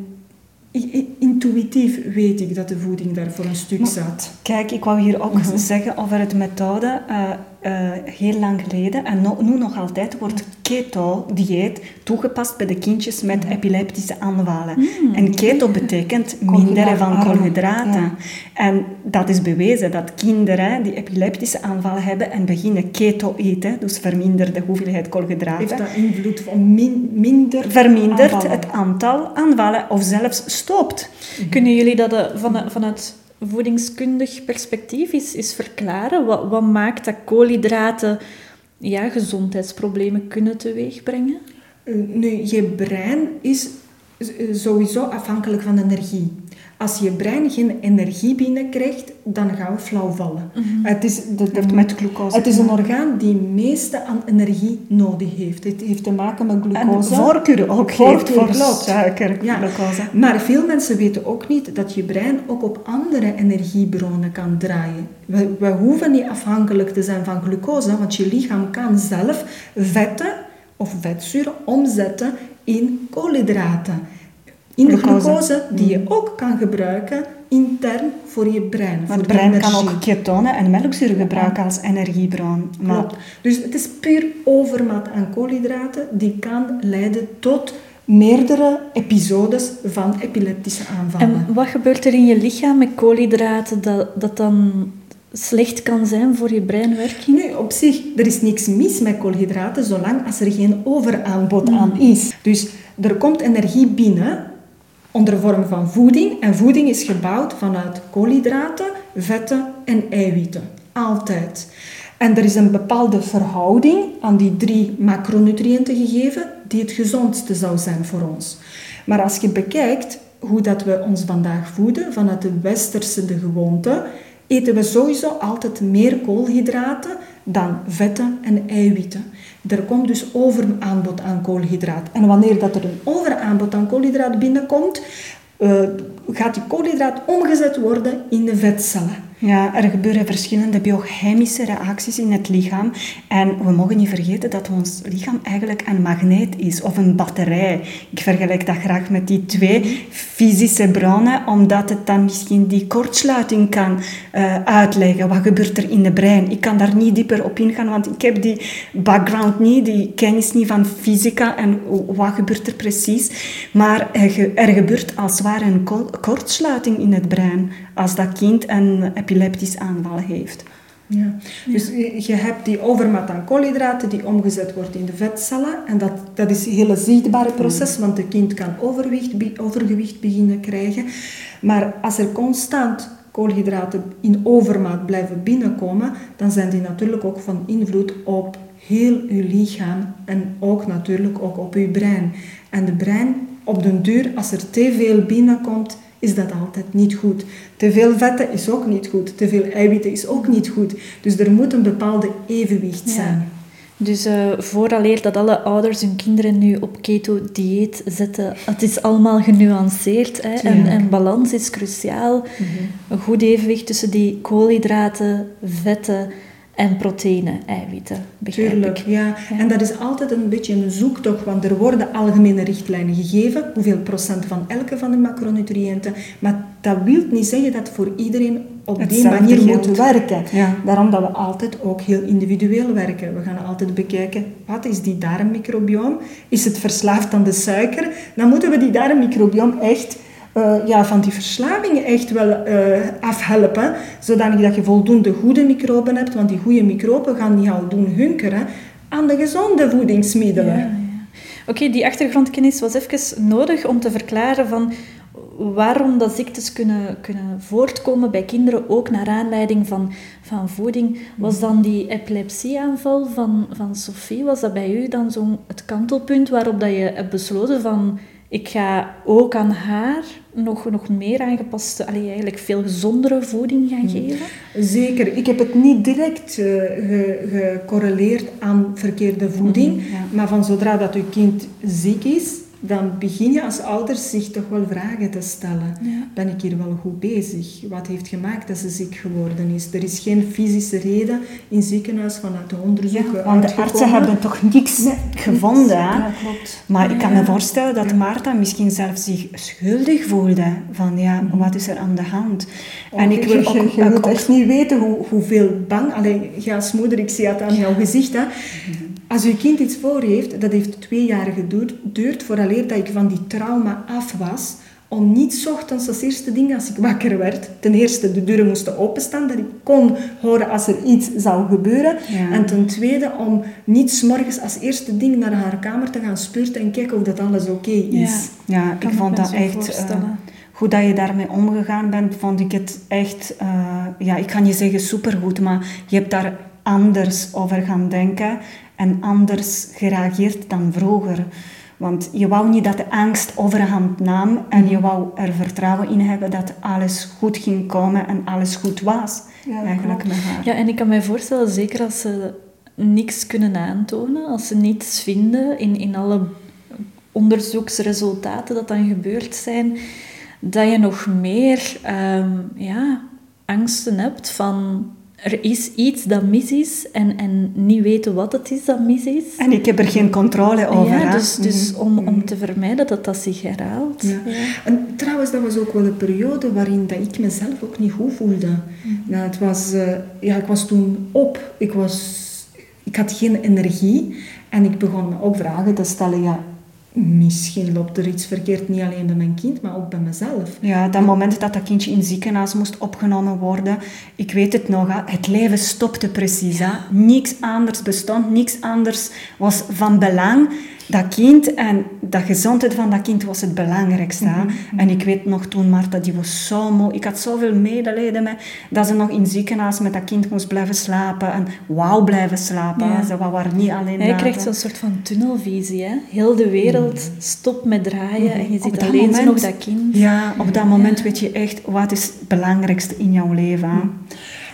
intuïtief weet ik dat de voeding daar voor een stuk zat. Kijk, ik wou hier ook mhm. zeggen over het methode. Uh, uh, heel lang geleden, en nu nog altijd, wordt keto-dieet toegepast bij de kindjes met mhm. epileptische aanvallen. Mm. En keto betekent minder van koolhydraten. En dat is bewezen, dat kinderen die epileptische aanvallen hebben en beginnen keto eten, dus verminderde hoeveelheid koolhydraten. Heeft dat invloed van minder Vermindert het aantal aanvallen of zelfs stopt. Kunnen jullie dat eh, van, vanuit voedingskundig perspectief is, is verklaren? Wat, wat maakt dat koolhydraten ja, gezondheidsproblemen kunnen teweegbrengen? Eh, nu, je brein is sowieso afhankelijk van energie. Als je brein geen energie binnenkrijgt, dan gaan we flauw vallen. Mhm. Het, is, dat met glucose. Het is een orgaan die het meeste aan energie nodig heeft. Het heeft te maken met glucose. En voorkeur ook voorkeur voor suiker, ja. glucose. Maar veel mensen weten ook niet dat je brein ook op andere energiebronnen kan draaien. We, we hoeven niet afhankelijk te zijn van glucose, want je lichaam kan zelf vetten of vetzuren omzetten in koolhydraten in de glucose, die je mm. ook kan gebruiken intern voor je brein. Maar het brein kan ook ketonen en melkzuur gebruiken als energiebron. Klopt. Dus het is puur overmaat aan koolhydraten die kan leiden tot meerdere episodes van epileptische aanvallen. En wat gebeurt er in je lichaam met koolhydraten dat, dat dan slecht kan zijn voor je breinwerking? Nee, op zich, er is niks mis met koolhydraten zolang als er geen overaanbod aan mm. is. Dus er komt energie binnen onder vorm van voeding. En voeding is gebouwd vanuit koolhydraten, vetten en eiwitten. Altijd. En er is een bepaalde verhouding aan die drie macronutriënten gegeven die het gezondste zou zijn voor ons. Maar als je bekijkt hoe dat we ons vandaag voeden vanuit de westerse de gewoonte, eten we sowieso altijd meer koolhydraten dan vetten en eiwitten. Er komt dus overaanbod aan koolhydraat. En wanneer dat er een overaanbod aan koolhydraat binnenkomt, uh, gaat die koolhydraat omgezet worden in de vetcellen. Ja, er gebeuren verschillende biochemische reacties in het lichaam. En we mogen niet vergeten dat ons lichaam eigenlijk een magneet is of een batterij. Ik vergelijk dat graag met die twee fysische bronnen, omdat het dan misschien die kortsluiting kan uh, uitleggen. Wat gebeurt er in het brein? Ik kan daar niet dieper op ingaan, want ik heb die background niet, die kennis niet van fysica en wat gebeurt er precies. Maar er gebeurt als het ware een kortsluiting in het brein als dat kind een epileptisch aanval heeft. Ja. Dus je hebt die overmaat aan koolhydraten die omgezet wordt in de vetcellen. En dat, dat is een hele zichtbare proces, want het kind kan overgewicht, overgewicht beginnen krijgen. Maar als er constant koolhydraten in overmaat blijven binnenkomen, dan zijn die natuurlijk ook van invloed op heel uw lichaam en ook natuurlijk ook op uw brein. En de brein, op den duur, als er te veel binnenkomt, is dat altijd niet goed. Te veel vetten is ook niet goed. Te veel eiwitten is ook niet goed. Dus er moet een bepaalde evenwicht zijn. Dus uh, vooraleer dat alle ouders hun kinderen nu op keto-dieet zetten, het is allemaal genuanceerd. Hè? En, en, balans is cruciaal. Mhm. Een goed evenwicht tussen die koolhydraten, vetten en proteïne, eiwitten, Tuurlijk, ja. En dat is altijd een beetje een zoektocht, want er worden algemene richtlijnen gegeven, hoeveel procent van elke van de macronutriënten. Maar dat wil niet zeggen dat voor iedereen op die manier moet werken. Daarom dat we altijd ook heel individueel werken. We gaan altijd bekijken, wat is die darmmicrobioom? Is het verslaafd aan de suiker? Dan moeten we die darmmicrobioom echt uh, ja, van die verslavingen echt wel uh, afhelpen, zodanig dat je voldoende goede microben hebt, want die goede microben gaan jou doen hunkeren aan de gezonde voedingsmiddelen. Ja, ja. Oké, die achtergrondkennis was even nodig om te verklaren van waarom dat ziektes kunnen, kunnen voortkomen bij kinderen, ook naar aanleiding van, van voeding. Was dan die epilepsieaanval van, van Sophie, was dat bij u dan zo'n het kantelpunt waarop dat je hebt besloten van ik ga ook aan haar nog, nog meer aangepaste, allee, eigenlijk veel gezondere voeding gaan hmm. geven? Zeker. Ik heb het niet direct uh, gecorreleerd aan verkeerde voeding. Hmm, maar van zodra dat uw kind ziek is, dan begin je als ouders zich toch wel vragen te stellen. Ben ik hier wel goed bezig? Wat heeft gemaakt dat ze ziek geworden is? Er is geen fysische reden in ziekenhuis vanuit de onderzoeken ja, Want de artsen hebben toch niks gevonden. Ja, klopt. Maar ik kan me voorstellen dat Maarta misschien zelf zich schuldig voelde. Van ja, mhm. wat is er aan de hand? en ik wil ook, je, je echt niet weten hoe, hoeveel bang... Alleen, ja, als moeder, ik zie het aan jouw gezicht. Hè. Als uw kind iets voor heeft, dat heeft twee jaar geduurd vooraleer dat ik van die trauma af was, om niet ochtends als eerste ding als ik wakker werd, ten eerste de deuren moesten openstaan, dat ik kon horen als er iets zou gebeuren. En ten tweede om niet morgens als eerste ding naar haar kamer te gaan spurten en kijken of dat alles oké is. Ja, ja ik vond dat echt... Uh, goed dat je daarmee omgegaan bent, vond ik het echt... Uh, ja, ik kan je zeggen supergoed, maar je hebt daar anders over gaan denken en anders gereageerd dan vroeger. Want je wou niet dat de angst overhand nam en je wou er vertrouwen in hebben dat alles goed ging komen en alles goed was. Ja, eigenlijk met haar. Ja, en ik kan me voorstellen, zeker als ze niks kunnen aantonen, als ze niets vinden in, in alle onderzoeksresultaten dat dan gebeurd zijn, dat je nog meer um, ja, angsten hebt van er is iets dat mis is en, en niet weten wat het is dat mis is. En ik heb er geen controle over. Ja, dus, dus mm-hmm. om, om te vermijden dat dat zich herhaalt. Ja. En trouwens, dat was ook wel een periode waarin dat ik mezelf ook niet goed voelde. Nou, het was, uh, ja, ik was toen op. Ik, was, ik had geen energie. En ik begon me ook vragen te stellen, ja, misschien loopt er iets verkeerd, niet alleen bij mijn kind, maar ook bij mezelf. Ja, dat moment dat dat kindje in het ziekenhuis moest opgenomen worden, ik weet het nog, het leven stopte precies. Ja. Niks anders bestond, niks anders was van belang dat kind en de gezondheid van dat kind was het belangrijkste. Mhm, mhm. En ik weet nog toen Marta, die was zo moe. Ik had zoveel medelijden met dat ze nog in ziekenhuis met dat kind moest blijven slapen. En wou blijven slapen. Ze wou haar niet alleen Hij krijgt zo'n soort van tunnelvisie. Hè? Heel de wereld mhm. stopt met draaien en je ziet alleen moment, nog dat kind. Ja, op dat moment weet je echt wat is het belangrijkste in jouw leven.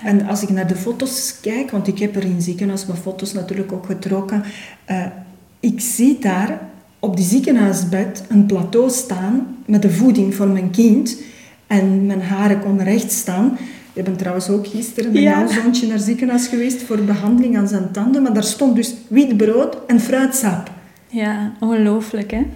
En als ik naar de foto's kijk, want ik heb er in ziekenhuis mijn foto's natuurlijk ook getrokken... Uh, ik zie daar op die ziekenhuisbed een plateau staan met de voeding voor mijn kind. En mijn haren kon recht staan. Ik ben trouwens ook gisteren met ja. jouw zoontje naar het ziekenhuis geweest voor behandeling aan zijn tanden. Maar daar stond dus wit brood en fruitsap. Ja, ongelooflijk hè.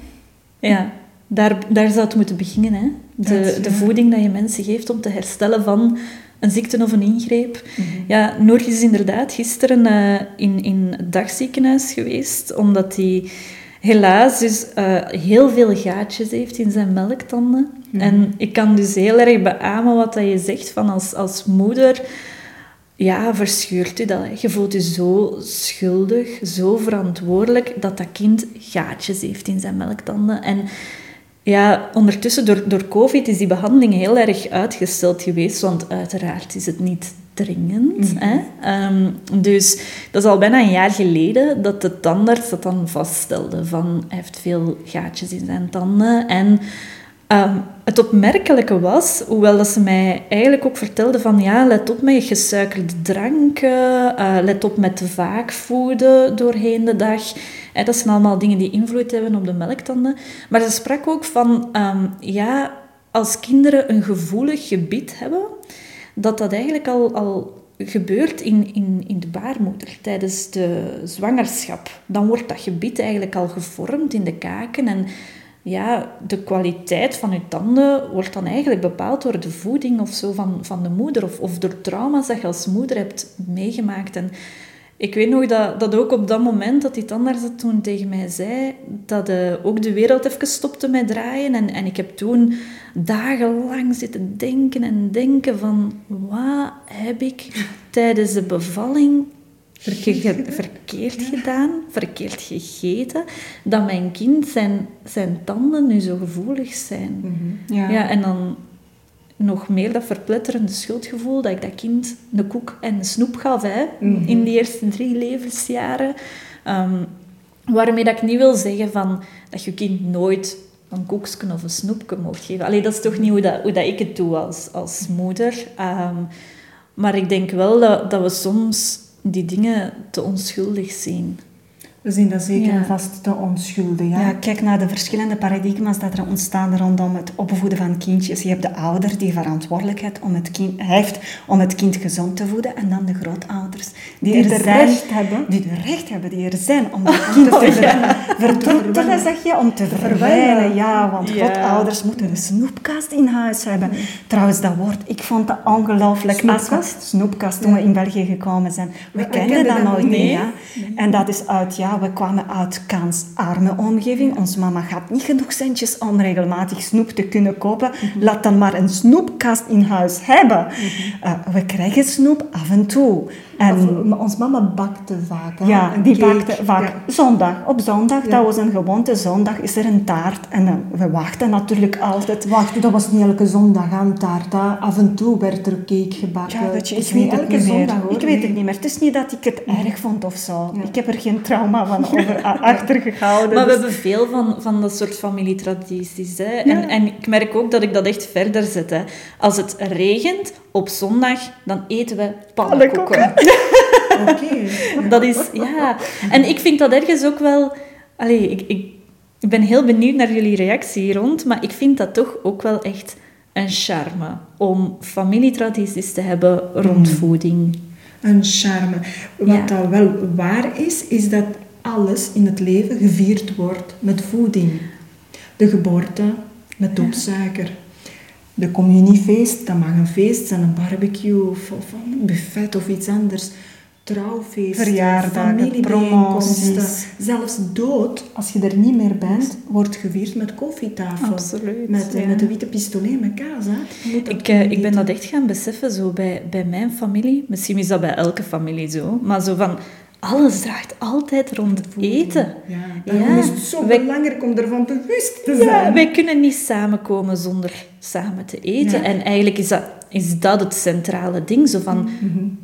Ja, daar, daar zou het moeten beginnen hè. De, de voeding dat je mensen geeft om te herstellen van een ziekte of een ingreep. Mm -hmm. Ja, Noor is inderdaad gisteren uh, in, in het dagziekenhuis geweest, omdat hij helaas dus uh, heel veel gaatjes heeft in zijn melktanden. Mhm. En ik kan dus heel erg beamen wat dat je zegt van als, als moeder... Ja, verscheurt u dat. Je voelt je zo schuldig, zo verantwoordelijk dat dat kind gaatjes heeft in zijn melktanden. En ja, ondertussen door, door COVID is die behandeling heel erg uitgesteld geweest, want uiteraard is het niet dringend. Mhm. hè? Ehm, dus dat is al bijna een jaar geleden dat de tandarts dat dan vaststelde van hij heeft veel gaatjes in zijn tanden en Ehm, het opmerkelijke was, hoewel dat ze mij eigenlijk ook vertelde van ja, let op met gesuikerde dranken, uh, let op met te vaak voeden doorheen de dag. Dat zijn allemaal dingen die invloed hebben op de melktanden. Maar ze sprak ook van ehm, ja, als kinderen een gevoelig gebied hebben, dat dat eigenlijk al, al gebeurt in, in, in de baarmoeder tijdens de zwangerschap. Dan wordt dat gebied eigenlijk al gevormd in de kaken en ja, de kwaliteit van je tanden wordt dan eigenlijk bepaald door de voeding of zo van, van de moeder. Of, of door trauma's dat je als moeder hebt meegemaakt. En ik weet nog dat, dat ook op dat moment dat die tandarts dat toen tegen mij zei, dat uh, ook de wereld even stopte met draaien. En, en ik heb toen dagenlang zitten denken en denken van, wat heb ik tijdens de bevalling verkeerd, verkeerd gedaan, verkeerd gegeten, dat mijn kind zijn, zijn tanden nu zo gevoelig zijn. Ja. Ja, en dan nog meer dat verpletterende schuldgevoel dat ik dat kind een koek en een snoep gaf hè, in die eerste drie levensjaren. Ehm, waarmee dat ik niet wil zeggen van, dat je kind nooit een koekje of een snoepje mocht geven. Allee, dat is toch niet hoe, dat, hoe dat ik het doe als, als moeder. Ehm, maar ik denk wel dat, dat we soms die dingen te onschuldig zien. We zien dat zeker Ja. vast te onschuldig. Ja. Ja, kijk naar de verschillende paradigma's dat er ontstaan rondom het opvoeden van kindjes. Je hebt de ouder die verantwoordelijkheid om het kind, heeft om het kind gezond te voeden. En dan de grootouders die, Die er het zijn, recht hebben. Die het recht hebben, die er zijn om [laughs] het kind te ver- vertroetelen, zeg je, om te verwijnen. Ja, want Ja. grootouders moeten een snoepkast in huis hebben. Trouwens, dat woord, ik vond dat ongelooflijk. Snoepkast? Snoepkast, toen we in België gekomen zijn. We, we kenden kenden dat dat nog niet. niet, Nee. ja. En dat is uit, ja, we kwamen uit kansarme omgeving. Onze mama had niet genoeg centjes om regelmatig snoep te kunnen kopen. Laat dan maar een snoepkast in huis hebben. Eh, we krijgen snoep af en toe. En Of, maar ons mama bakte vaak. hè. ja, Een die cake. bakte vaak Ja. zondag. Op zondag, Ja. dat was een gewoonte. Zondag is er een taart. En eh, we wachten natuurlijk altijd. Wacht, dat was niet elke zondag aan taart. hè. Af en toe werd er cake gebakken. Ja, weet je, Het ik is niet weet het elke niet meer. zondag hoor. ik weet nee. het niet meer. Het is niet dat ik het erg vond of zo. Ja. Ik heb er geen trauma van [laughs] over, a- achter gehouden. Maar we dus- hebben veel van, van dat soort familietradities. Hè? En, en ik merk ook dat ik dat echt verder zet. Hè. Als het regent op zondag, dan eten we pannenkoeken. Oké. [laughs] Dat is, ja. En ik vind dat ergens ook wel... Allee, ik, ik, ik ben heel benieuwd naar jullie reactie hier rond, maar ik vind dat toch ook wel echt een charme om familietradities te hebben rond voeding. Een charme. Wat Ja. dat wel waar is, is dat alles in het leven gevierd wordt met voeding. De geboorte met doopsuiker. De communiefeest, dat mag een feest zijn, een barbecue of, of een buffet of iets anders. Trouwfeesten, Verjaardagen, promoties. Zelfs dood, als je er niet meer bent, wordt gevierd met koffietafel. Absoluut, Met, ja. met de witte pistolet met kaas. Hè. Ik, eh, ik ben dat echt gaan beseffen zo bij, bij mijn familie. Misschien is dat bij elke familie zo. Maar zo van, alles draagt altijd rond eten. Ja, daarom Ja. is het zo Wij- belangrijk om ervan bewust te Ja, zijn. wij kunnen niet samenkomen zonder samen te eten. Ja. En eigenlijk is dat, is dat het centrale ding. Zo van,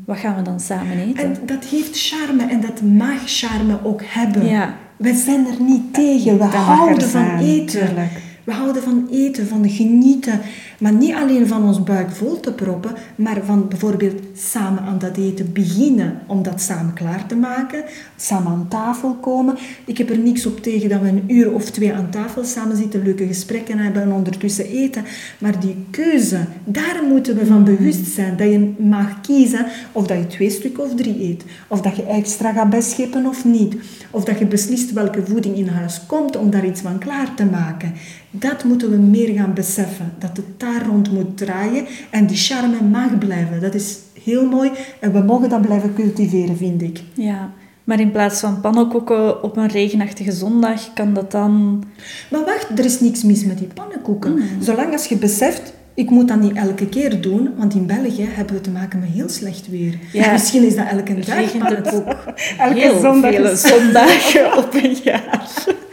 wat gaan we dan samen eten? En dat heeft charme en dat mag charme ook hebben. Ja. Wij zijn er niet tegen. We Dat er houden van eten. tuurlijk. We houden van eten, van genieten. Maar niet alleen van ons buik vol te proppen, maar van bijvoorbeeld samen aan dat eten beginnen. Om dat samen klaar te maken. Samen aan tafel komen. Ik heb er niks op tegen dat we een uur of twee aan tafel samen zitten, leuke gesprekken hebben en ondertussen eten. Maar die keuze, daar moeten we van bewust zijn. Dat je mag kiezen of dat je twee stukken of drie eet. Of dat je extra gaat bescheppen of niet. Of dat je beslist welke voeding in huis komt om daar iets van klaar te maken. Dat moeten we meer gaan beseffen. Dat het daar rond moet draaien en die charme mag blijven. Dat is heel mooi en we mogen dat blijven cultiveren, vind ik. Ja, maar in plaats van pannenkoeken op een regenachtige zondag, kan dat dan... Maar wacht, er is niks mis met die pannenkoeken. Mm. Zolang als je beseft, ik moet dat niet elke keer doen, want in België hebben we te maken met heel slecht weer. Ja. Misschien is dat elke dag het pannenkoek. Elke zondag vele is- zondagen op een jaar. [laughs]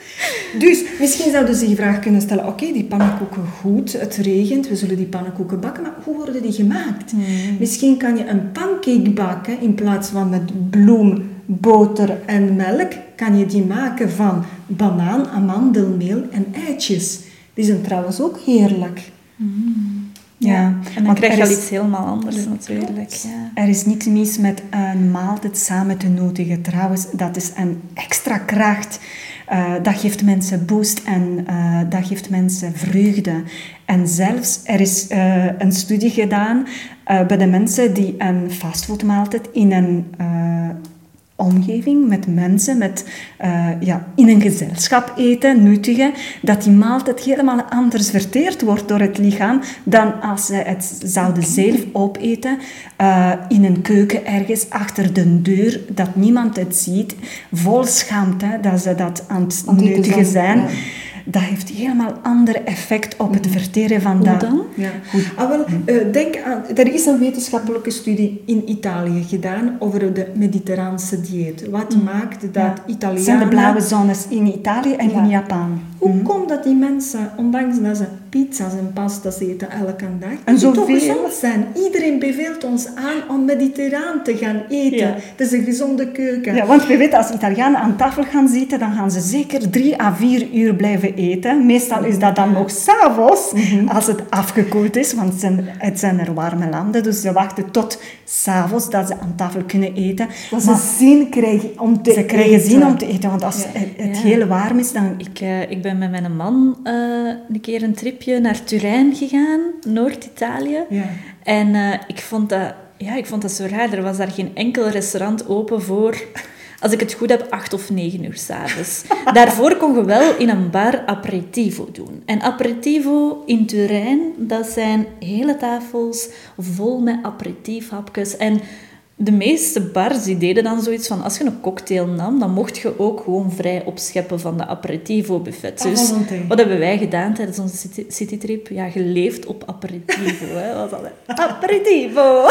Dus misschien zouden ze zich de vraag kunnen stellen, oké, die pannenkoeken goed, het regent, we zullen die pannenkoeken bakken, maar hoe worden die gemaakt? Misschien kan je een pancake bakken in plaats van met bloem, boter en melk, kan je die maken van banaan, amandelmeel en eitjes. Die zijn trouwens ook heerlijk. Ja, En dan want krijg je al is- iets helemaal anders natuurlijk. Ja. Er is niks mis met een maaltijd samen te nuttigen. Trouwens, dat is een extra kracht. Eh, dat geeft mensen boost en eh, dat geeft mensen vreugde. En zelfs, er is eh, een studie gedaan bij de mensen die een fastfoodmaaltijd in een omgeving met mensen, met, eh, ja, in een gezelschap eten, nuttigen, dat die maaltijd helemaal anders verteerd wordt door het lichaam dan als ze het zouden zelf opeten eh, in een keuken ergens achter de deur, dat niemand het ziet, vol schaamte dat ze dat aan het nuttigen zijn. ja. Dat heeft helemaal ander effect op het verteren van Hoe dat. dan? Ja. Ah, wel, eh, denk aan, er is een wetenschappelijke studie in Italië gedaan over de mediterraanse dieet. Wat maakt dat Ja. Italianen... Zijn de blauwe zones in Italië en in Japan. Hoe komt dat die mensen, ondanks dat ze pizza's en pasta's eten elke dag, En die toch zoveel? gezond zijn? Iedereen beveelt ons aan om mediterraan te gaan eten. Ja. Het is een gezonde keuken. Ja, want we weten als Italianen aan tafel gaan zitten, dan gaan ze zeker drie à vier uur blijven eten. Meestal is dat dan nog s'avonds, als het afgekoeld is, want het zijn, het zijn er warme landen. Dus ze wachten tot s'avonds dat ze aan tafel kunnen eten. Dat Maar ze zin krijgen om te ze krijgen eten. zin om te eten, want als Ja. het, het Ja. heel warm is, dan... Ik, eh, ik ben met mijn man eh, een keer een tripje naar Turijn gegaan, Noord-Italië. Ja. En eh, ik, vond dat, ja, ik vond dat zo raar. Er was daar geen enkel restaurant open voor, als ik het goed heb, acht of negen uur s'avonds. [laughs] Daarvoor kon je wel in een bar aperitivo doen. En aperitivo in Turijn, dat zijn hele tafels vol met aperitiefhapjes. En de meeste bars die deden dan zoiets van, als je een cocktail nam, dan mocht je ook gewoon vrij opscheppen van de aperitivo buffet. Ah, Dus wat hebben wij gedaan tijdens onze city- citytrip? Ja, geleefd op aperitivo. Hè? Was dat, aperitivo!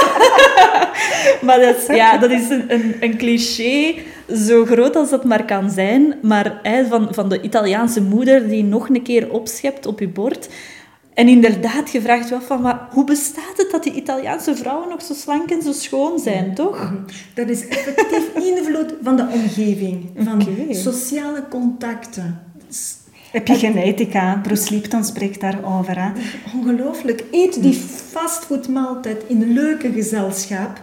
[laughs] maar dat is, ja, dat is een, een, een cliché, zo groot als dat maar kan zijn. Maar hè, van, van de Italiaanse moeder die nog een keer opschept op je bord. En inderdaad, je vraagt af van, maar hoe bestaat het dat die Italiaanse vrouwen nog zo slank en zo schoon zijn, toch? Dat is effectief [laughs] invloed van de omgeving, van sociale contacten. Heb je genetica? Bruce Lipton spreekt daarover. Hè? Ongelooflijk. Eet die fastfoodmaaltijd in een leuke gezelschap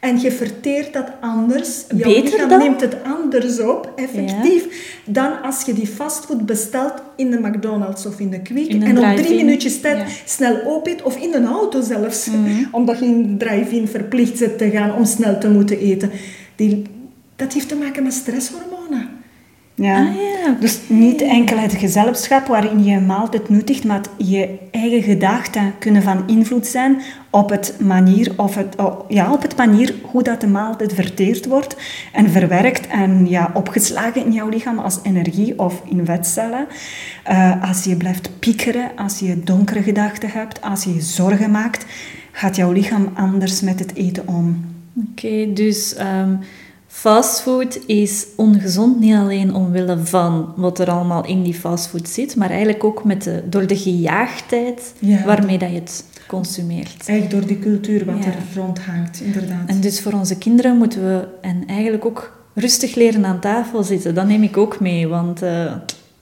en je verteert dat anders. Jouw Beter lichaam dan? neemt het anders op, effectief, dan als je die fastfood bestelt in de McDonald's of in de Quick In en op drie minuutjes tijd Ja. Mhm. snel opeet of in een auto zelfs, [laughs] omdat je in de drive-in verplicht bent te gaan om snel te moeten eten. Die, dat heeft te maken met stresshormonen. Ja. Ah, ja. Dus niet enkel het gezelschap waarin je een maaltijd nuttigt, maar je eigen gedachten kunnen van invloed zijn op het manier, of het, oh, ja, op het manier hoe dat de maaltijd verteerd wordt en verwerkt en ja, opgeslagen in jouw lichaam als energie of in vetcellen. Eh, als je blijft piekeren, als je donkere gedachten hebt, als je je zorgen maakt, gaat jouw lichaam anders met het eten om. Oké, dus ehm fastfood is ongezond niet alleen omwille van wat er allemaal in die fastfood zit, maar eigenlijk ook met de, door de gejaagdheid Ja. waarmee dat je het consumeert. Eigenlijk door die cultuur wat Ja. er rondhangt, inderdaad. En dus voor onze kinderen moeten we en eigenlijk ook rustig leren aan tafel zitten. Dat neem ik ook mee, want eh,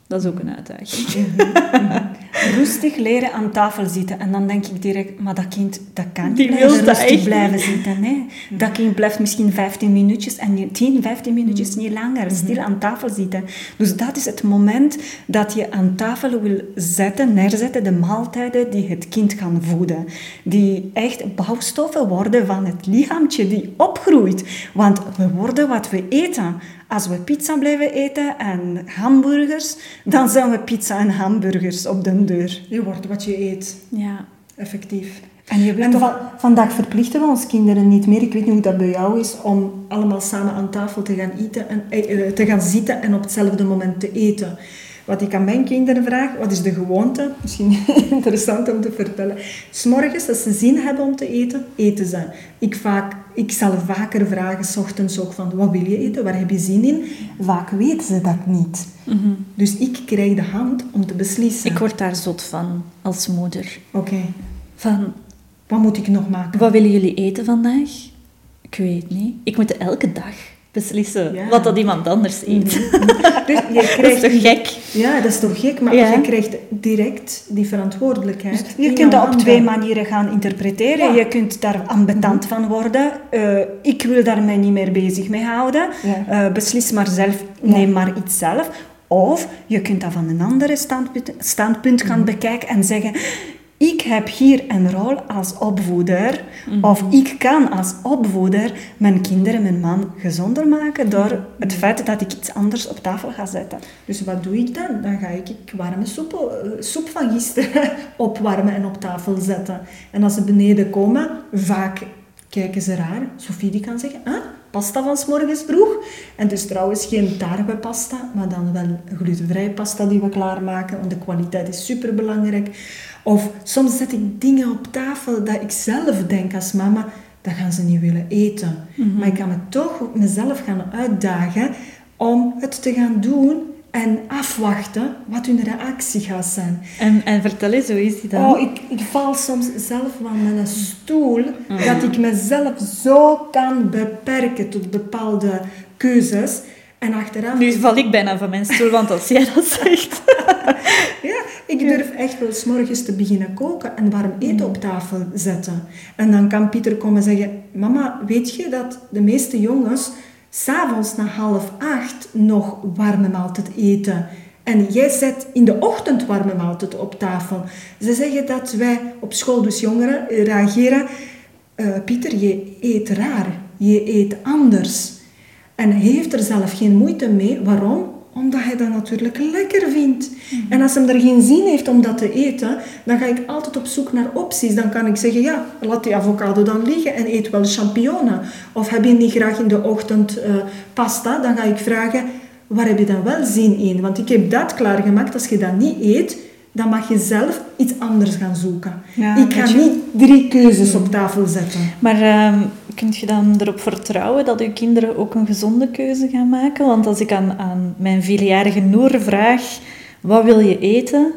dat is ook een uitdaging. [laughs] Rustig leren aan tafel zitten. En dan denk ik direct, maar dat kind dat kan niet Die wil dat rustig echt blijven zitten. Nee. Dat kind blijft misschien 15 minuutjes en niet- 10, 15 minuutjes niet langer stil aan tafel zitten. Dus dat is het moment dat je aan tafel wil zetten, neerzetten, de maaltijden die het kind gaan voeden. Die echt bouwstoffen worden van het lichaamtje die opgroeit. Want we worden wat we eten. Als we pizza blijven eten en hamburgers, dan zijn we pizza en hamburgers op de deur. Je wordt wat je eet, Ja. effectief. En je En toch... va- vandaag verplichten we ons kinderen niet meer. Ik weet niet hoe dat bij jou is om allemaal samen aan tafel te gaan, eten en, eh, eh, te gaan zitten en op hetzelfde moment te eten. Wat ik aan mijn kinderen vraag, wat is de gewoonte? Misschien [laughs] interessant om te vertellen. S'morgens, als ze zin hebben om te eten, eten ze. Ik, vaak, ik zal vaker vragen, s ochtends ook van, wat wil je eten? Waar heb je zin in? Vaak weten ze dat niet. Dus ik krijg de hand om te beslissen. Ik word daar zot van als moeder. Oké, Van, wat moet ik nog maken? wat willen jullie eten vandaag? Ik weet niet. Ik moet elke dag beslissen Ja. wat dat iemand anders eet. [laughs] Dus je [laughs] Dat is krijgt toch gek? Ja, dat is toch gek, maar Ja. je krijgt direct die verantwoordelijkheid. Je in kunt dat op handen. twee manieren gaan interpreteren. Ja. Je kunt daar ambetant van worden. Eh, ik wil daar mij niet meer bezig mee houden. Eh, beslis maar zelf, neem maar iets zelf. Of je kunt dat van een andere standpunt, standpunt gaan bekijken en zeggen... Ik heb hier een rol als opvoeder. Of ik kan als opvoeder mijn kinderen, mijn man gezonder maken door het feit dat ik iets anders op tafel ga zetten. Dus wat doe ik dan? Dan ga ik warme soep, eh, soep van gisteren [laughs] opwarmen en op tafel zetten. En als ze beneden komen, vaak kijken ze raar. Sophie die kan zeggen, ah, pasta van s morgens vroeg. En dus trouwens geen tarwepasta, maar dan wel glutenvrije pasta die we klaarmaken, want de kwaliteit is superbelangrijk. Of soms zet ik dingen op tafel dat ik zelf denk als mama, dat gaan ze niet willen eten. Mhm. Maar ik kan me toch mezelf gaan uitdagen om het te gaan doen en afwachten wat hun reactie gaat zijn. En, en vertel eens, hoe is die dan? Oh, ik, ik val soms zelf van mijn stoel dat ik mezelf zo kan beperken tot bepaalde keuzes. En achteraf... Nu val ik bijna van mijn stoel, want als jij dat [laughs] zegt... Ja, ik durf echt wel 's morgens te beginnen koken en warm eten op tafel zetten. En dan kan Pieter komen zeggen, mama, weet je dat de meeste jongens s'avonds na half acht nog warme maaltijd eten? En jij zet in de ochtend warme maaltijd op tafel. Ze zeggen dat wij op school, dus jongeren, reageren, "Eh, Pieter, je eet raar, je eet anders. En hij heeft er zelf geen moeite mee. Waarom? Omdat hij dat natuurlijk lekker vindt. En als hem er geen zin heeft om dat te eten, dan ga ik altijd op zoek naar opties. Dan kan ik zeggen, ja, laat die avocado dan liggen en eet wel champignonnen. Of heb je niet graag in de ochtend eh, pasta? Dan ga ik vragen, waar heb je dan wel zin in? Want ik heb dat klaargemaakt. Als je dat niet eet, dan mag je zelf iets anders gaan zoeken. Ja, ik ga je- niet drie keuzes op tafel zetten. Maar ehm kun je dan erop vertrouwen dat uw kinderen ook een gezonde keuze gaan maken? Want als ik aan, aan mijn vierjarige Noor vraag, wat wil je eten?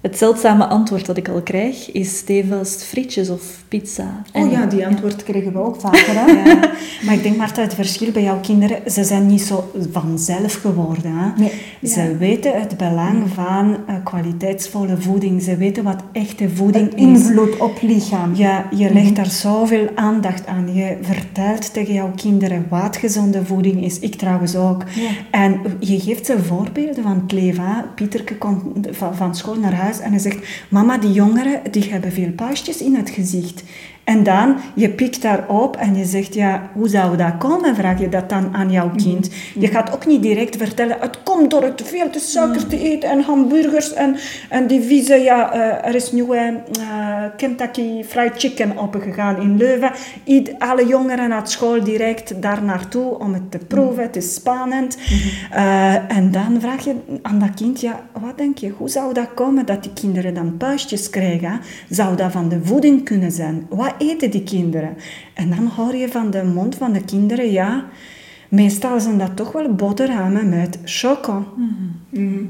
Het zeldzame antwoord dat ik al krijg is stevast frietjes of pizza. Oh ja, die antwoord kregen we ook. [laughs] Vaker, hè? Ja. Maar ik denk, Marta, het verschil bij jouw kinderen, ze zijn niet zo vanzelf geworden. Hè? Nee. Ze weten het belang van eh, kwaliteitsvolle voeding. Ze weten wat echte voeding is. Invloed op lichaam. Ja, je legt daar zoveel aandacht aan. Je vertelt tegen jouw kinderen wat gezonde voeding is. Ik trouwens ook. En je geeft ze voorbeelden van het leven. hè. Pieterke komt van, van school naar huis en hij zegt... Mama, die jongeren die hebben veel puistjes in het gezicht. En dan, je pikt daarop en je zegt, ja, hoe zou dat komen? Vraag je dat dan aan jouw kind. Je gaat ook niet direct vertellen, het komt door het veel te suiker te eten en hamburgers en, en die vieze, ja, eh, er is nieuwe eh, Kentucky Fried Chicken opgegaan in Leuven. Ied, alle jongeren naar school direct daar naartoe om het te proeven, het is spannend. Eh, en dan vraag je aan dat kind, ja, wat denk je, hoe zou dat komen dat die kinderen dan puistjes krijgen? Zou dat van de voeding kunnen zijn? Wat eten die kinderen? En dan hoor je van de mond van de kinderen, ja, meestal zijn dat toch wel boterhammen met choco. Mhm.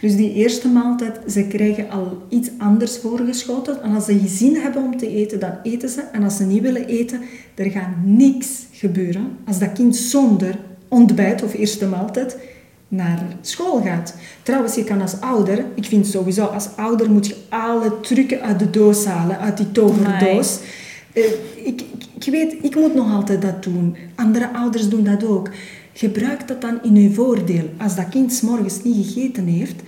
Dus die eerste maaltijd, ze krijgen al iets anders voorgeschoten. En als ze zin hebben om te eten, dan eten ze. En als ze niet willen eten, er gaat niks gebeuren. Als dat kind zonder ontbijt of eerste maaltijd naar school gaat. Trouwens, je kan als ouder, ik vind sowieso, als ouder moet je alle trucken uit de doos halen, uit die toverdoos. Eh, ik, ik, ik weet, ik moet nog altijd dat doen. Andere ouders doen dat ook. Gebruik dat dan in uw voordeel. Als dat kind morgens niet gegeten heeft,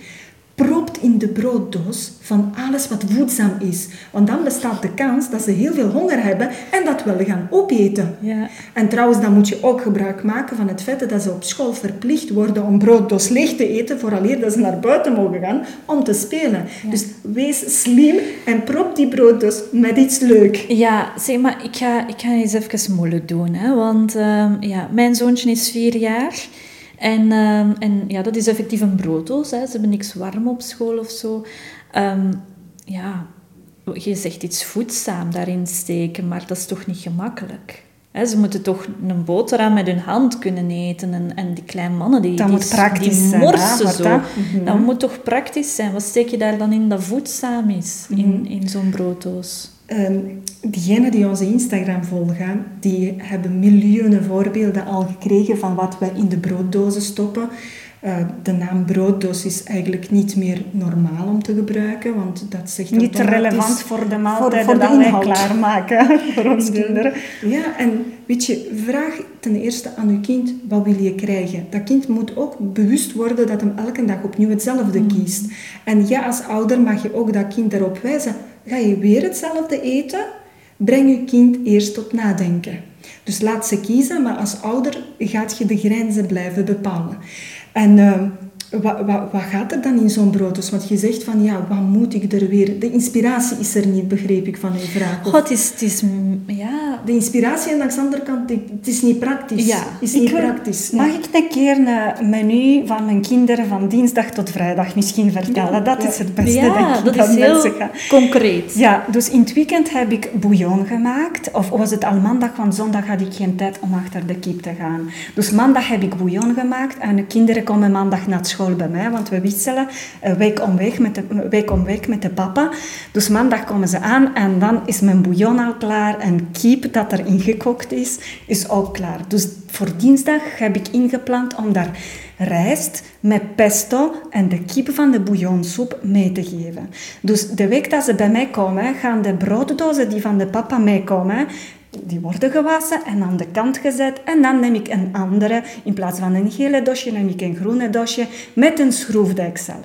propt in de brooddoos van alles wat voedzaam is. Want dan bestaat de kans dat ze heel veel honger hebben en dat willen gaan opeten. Ja. En trouwens, dan moet je ook gebruik maken van het feit dat ze op school verplicht worden om brooddoos leeg te eten, vooraleer dat ze naar buiten mogen gaan om te spelen. Dus wees slim en prop die brooddoos met iets leuk. Ja, zeg maar, ik ga, ik ga eens even moeilijk doen. Hè? Want ehm, ja, mijn zoontje is vier jaar. En, ehm, en ja, dat is effectief een brooddoos. Hè. Ze hebben niks warm op school of zo. Ehm, ja, je zegt iets voedzaam daarin steken, maar dat is toch niet gemakkelijk. Ze moeten toch een boterham met hun hand kunnen eten. En, en die kleine mannen, die, Dat die, moet praktisch die zijn, hè, morsen wat zo. dat- Dat moet toch praktisch zijn? Wat steek je daar dan in dat voedzaam is, in, in zo'n brooddoos? Ehm, diegenen die onze Instagram volgen, die hebben miljoenen voorbeelden al gekregen van wat wij in de brooddozen stoppen. Eh, de naam brooddoos is eigenlijk niet meer normaal om te gebruiken, want dat zegt Niet automatisch- relevant voor de maaltijden voor de dat wij klaarmaken [laughs] voor onze kinderen. Ja, en weet je, vraag ten eerste aan je kind, wat wil je krijgen? Dat kind moet ook bewust worden dat hem elke dag opnieuw hetzelfde Mm. kiest. En ja, als ouder mag je ook dat kind daarop wijzen. Ga je weer hetzelfde eten? Breng je kind eerst tot nadenken. Dus laat ze kiezen, maar als ouder gaat je de grenzen blijven bepalen. En ehm, wat, wat, wat gaat er dan in zo'n broodjes? Want je zegt van, ja, wat moet ik er weer... De inspiratie is er niet, begreep ik van uw vraag. God, het is, het is, ja... De inspiratie en langs de andere kant, het is niet praktisch. Ja, is niet praktisch. Mag ik een keer een menu van mijn kinderen van dinsdag tot vrijdag misschien vertellen? dat is het beste, denk ik, dat dat is heel mensen gaan. concreet. Ja, dus in het weekend heb ik bouillon gemaakt. Of was het al maandag, want zondag had ik geen tijd om achter de kip te gaan. Dus maandag heb ik bouillon gemaakt en de kinderen komen maandag naar school bij mij, want we wisselen eh, week om week met de, week om week met de papa. Dus maandag komen ze aan en dan is mijn bouillon al klaar en kip dat erin gekookt is, is ook klaar. Dus voor dinsdag heb ik ingepland om daar rijst met pesto en de kip van de bouillonsoep mee te geven. Dus de week dat ze bij mij komen, gaan de brooddozen die van de papa meekomen, die worden gewassen en aan de kant gezet. En dan neem ik een andere, in plaats van een gele dosje, neem ik een groene dosje met een schroefdeksel.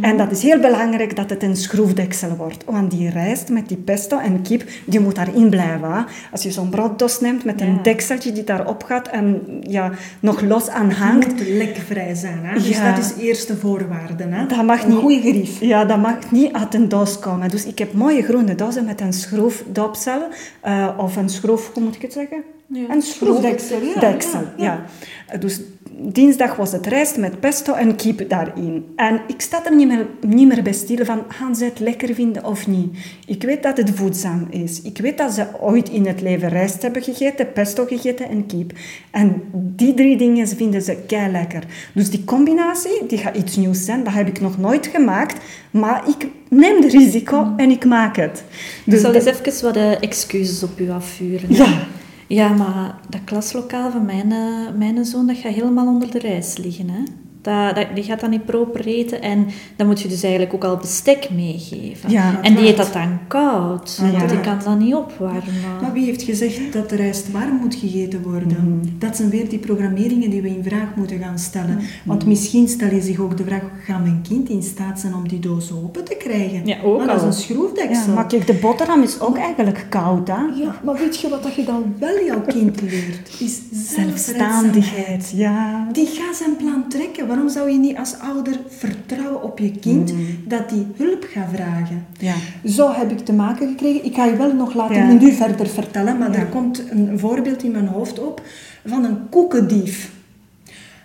En dat is heel belangrijk dat het een schroefdeksel wordt. Want die rijst met die pesto en kip, die moet daarin blijven. Als je zo'n brooddos neemt met een dekseltje die daarop gaat en ja, nog los aan Het hangt, moet lekvrij zijn. Hè? Dus Ja. dat is eerste voorwaarde. Hè? dat mag een niet. goede. Ja, dat mag niet uit een doos komen. Dus ik heb mooie groene dozen met een schroefdopsel eh, of een schroef, hoe moet ik het zeggen? Een Schroefdeksel, ja, Deksel, ja, ja. Dus dinsdag was het rijst met pesto en kip daarin. En ik sta er niet meer, niet meer bij stil van, gaan ze het lekker vinden of niet? Ik weet dat het voedzaam is. Ik weet dat ze ooit in het leven rijst hebben gegeten, pesto gegeten en kip. En die drie dingen vinden ze kei lekker. Dus die combinatie, die gaat iets nieuws zijn. Dat heb ik nog nooit gemaakt. Maar ik neem de risico en ik maak het. Ik Dus zal dat- eens even wat eh, excuses op u afvuren. Ja. Ja, maar dat klaslokaal van mijn, eh, mijn zoon, dat gaat helemaal onder de rijst liggen. Hè? Dat, dat, die gaat dan niet proper eten en dan moet je dus eigenlijk ook al bestek meegeven. Ja, en die eet dat dan koud, Ja. want die kan dat niet opwarmen. Maar wie heeft gezegd dat de rijst warm moet gegeten worden? Mhm. Dat zijn weer die programmeringen die we in vraag moeten gaan stellen. Mhm. Want misschien stel je zich ook de vraag, gaat mijn kind in staat zijn om die doos open te krijgen? Ja, ook maar dat is een schroefdeksel. Ja, maar kijk, de boterham is ook eigenlijk koud, hè? Ja, maar weet je wat dat je dan wel jouw kind leert? Is Zelfstandigheid, ja. Die gaat zijn plan trekken. Waarom zou je niet als ouder vertrouwen op je kind dat die hulp gaat vragen? Ja. Zo heb ik te maken gekregen. Ik ga je wel nog laten Ja. nu verder vertellen, maar er komt een voorbeeld in mijn hoofd op van een koekendief.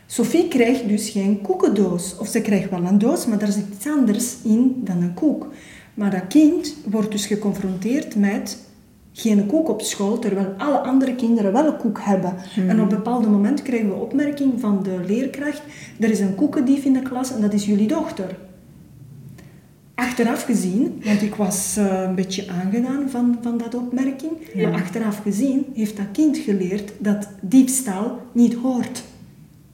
Sophie krijgt dus geen koekendoos. Of ze krijgt wel een doos, maar daar zit iets anders in dan een koek. Maar dat kind wordt dus geconfronteerd met geen koek op school, terwijl alle andere kinderen wel een koek hebben. En op een bepaald moment krijgen we opmerking van de leerkracht, er is een koekendief in de klas en dat is jullie dochter. Achteraf gezien, want ik was eh, een beetje aangedaan van, van dat opmerking, maar achteraf gezien heeft dat kind geleerd dat diefstal niet hoort.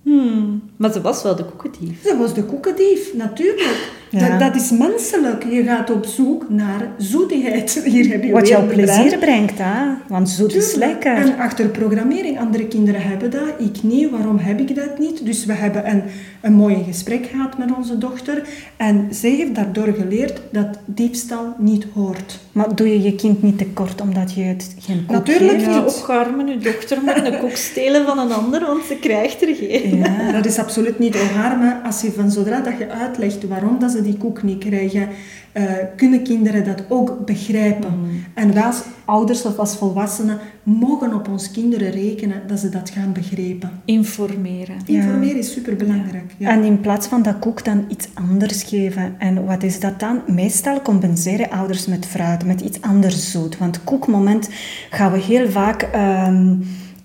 Hmm. Maar ze was wel de koekendief. Dat was de koekendief, natuurlijk. Ja. Dat, dat is menselijk. Je gaat op zoek naar zoetigheid. [laughs] Hier heb je Wat jou plezier brengt, hè? Want zoet is lekker. En achter programmering, andere kinderen hebben dat, ik niet. Waarom heb ik dat niet? Dus we hebben een, een mooi gesprek gehad met onze dochter. En zij heeft daardoor geleerd dat diefstal niet hoort. Maar doe je je kind niet tekort omdat je het geen koek Natuurlijk geeft? Niet. opgarmen, uw dochter moet een koek stelen van een ander, want ze krijgt er geen. Ja. Dat is absoluut niet maar als je van zodra dat je uitlegt waarom dat ze die koek niet krijgen, eh, kunnen kinderen dat ook begrijpen. En wij als ouders of als volwassenen mogen op ons kinderen rekenen dat ze dat gaan begrijpen. Informeren. Informeren is superbelangrijk. Ja. En in plaats van dat koek dan iets anders geven. En wat is dat dan? Meestal compenseren ouders met fruit, met iets anders zoet. Want koekmoment gaan we heel vaak ehm,